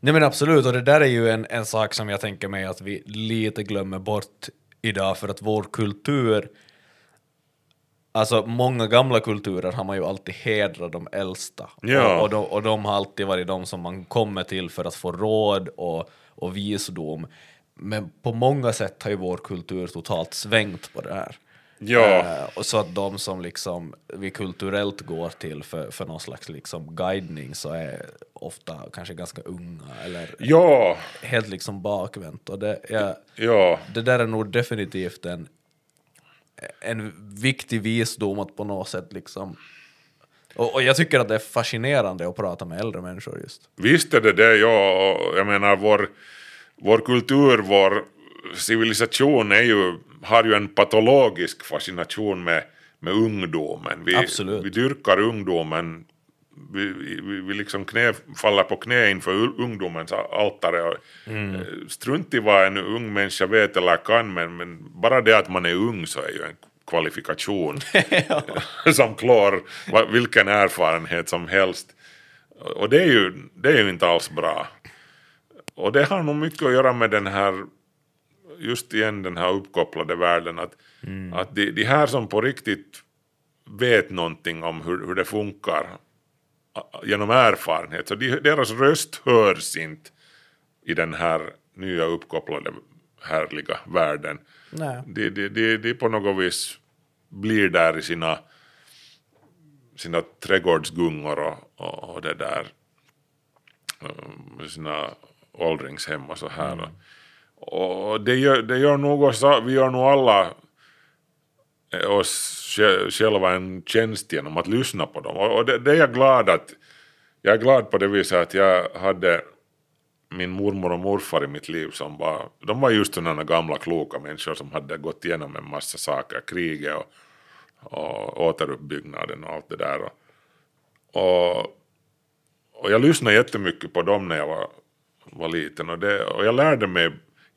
Nej men absolut, och det där är ju en, en sak som jag tänker mig att vi lite glömmer bort idag för att vår kultur Alltså många gamla kulturer har man ju alltid hedrat de äldsta Ja. och, och, de, och de har alltid varit de som man kommer till för att få råd och, och visdom. Men på många sätt har ju vår kultur totalt svängt på det här. Ja. Eh, och så att de som liksom vi kulturellt går till för, för någon slags liksom guidning så är ofta kanske ganska unga eller Ja, helt liksom bakvänt. Och det, ja, ja, det där är nog definitivt en, en viktig visdom att på något sätt liksom och, och jag tycker att det är fascinerande att prata med äldre människor just. Visst är det det, ja. Jag menar vår, vår kultur, vår civilisation är ju, har ju en patologisk fascination med, med ungdomen. Vi, Absolut. vi dyrkar ungdomen, vi, vi, vi liksom knä, faller på knä inför ungdomens altare. Och, eh, Strunt i vad en ung människa vet eller kan, men, men bara det att man är ung så är ju en kvalifikation som klår vilken erfarenhet som helst. Och det är, ju, det är ju inte alls bra. Och det har nog mycket att göra med den här, just igen den här uppkopplade världen, att, att de, de här som på riktigt vet någonting om hur, hur det funkar genom erfarenhet, så de, deras röst hörs inte i den här nya uppkopplade härliga världen. Nej. De, de, de, de på något vis blir där i sina, sina trädgårdsgungor och, och, och det där eh, sina åldringshem och så här. Och det gör, det gör nog oss, vi gör nog alla eh, oss själva en tjänst genom att lyssna på dem. Och, och det, det är jag glad att, jag är glad på det viset att jag hade min mormor och morfar i mitt liv som var, de var just sådana gamla kloka människor som hade gått igenom en massa saker, kriget och, och återuppbyggnaden och allt det där. Och, och, och jag lyssnade jättemycket på dem när jag var, var liten och, det, och jag lärde mig,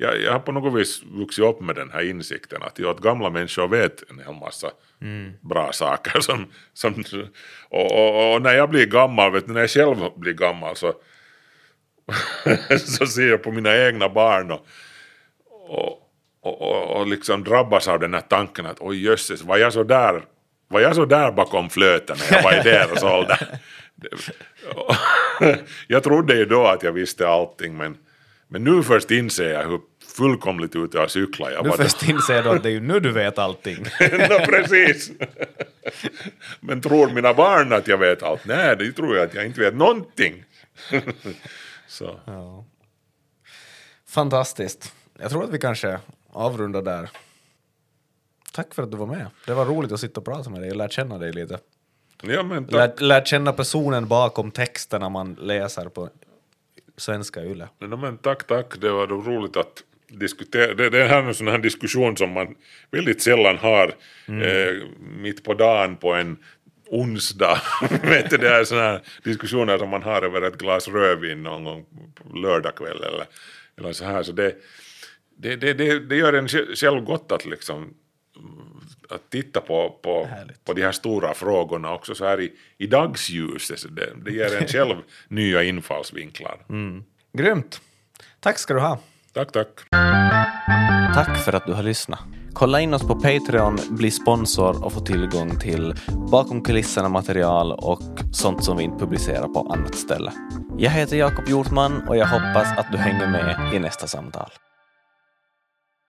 jag, jag har på något vis vuxit upp med den här insikten att, jo, att gamla människor vet en hel massa bra saker. Som, som, och, och, och när jag blir gammal, vet du, när jag själv blir gammal så så ser jag på mina egna barn och, och, och, och, och liksom drabbas av den här tanken att oj jösses, var jag så där, var jag så där bakom flöten när jag var i deras ålder? Jag trodde ju då att jag visste allting men, men nu först inser jag hur fullkomligt ute jag cyklar jag Nu först inser du att det är ju nu du vet allting. no, precis. men tror mina barn att jag vet allt? Nej, det tror jag att jag inte vet någonting. så. Ja. Fantastiskt. Jag tror att vi kanske avrunda där. Tack för att du var med. Det var roligt att sitta och prata med dig och lära känna dig lite. Ja, men. Lärt lär känna personen bakom texterna man läser på svenska YLE. No, men tack, tack. Det var roligt att diskutera. Det, det här är en sån här diskussion som man väldigt sällan har eh, mitt på dagen på en onsdag. Vet du, det är såna här diskussioner som man har över ett glas rödvin någon gång lördagkväll eller, eller så här. Så det, det, det, det, det gör en sj- själv gott att liksom att titta på, på, Härligt. på de här stora frågorna också så här i, i dagsljuset. Det, det ger en själv nya infallsvinklar. Grymt! Tack ska du ha. Tack, tack. Tack för att du har lyssnat. Kolla in oss på Patreon, bli sponsor och få tillgång till bakom kulisserna material och sånt som vi inte publicerar på annat ställe. Jag heter Jakob Hjortman och jag hoppas att du hänger med i nästa samtal.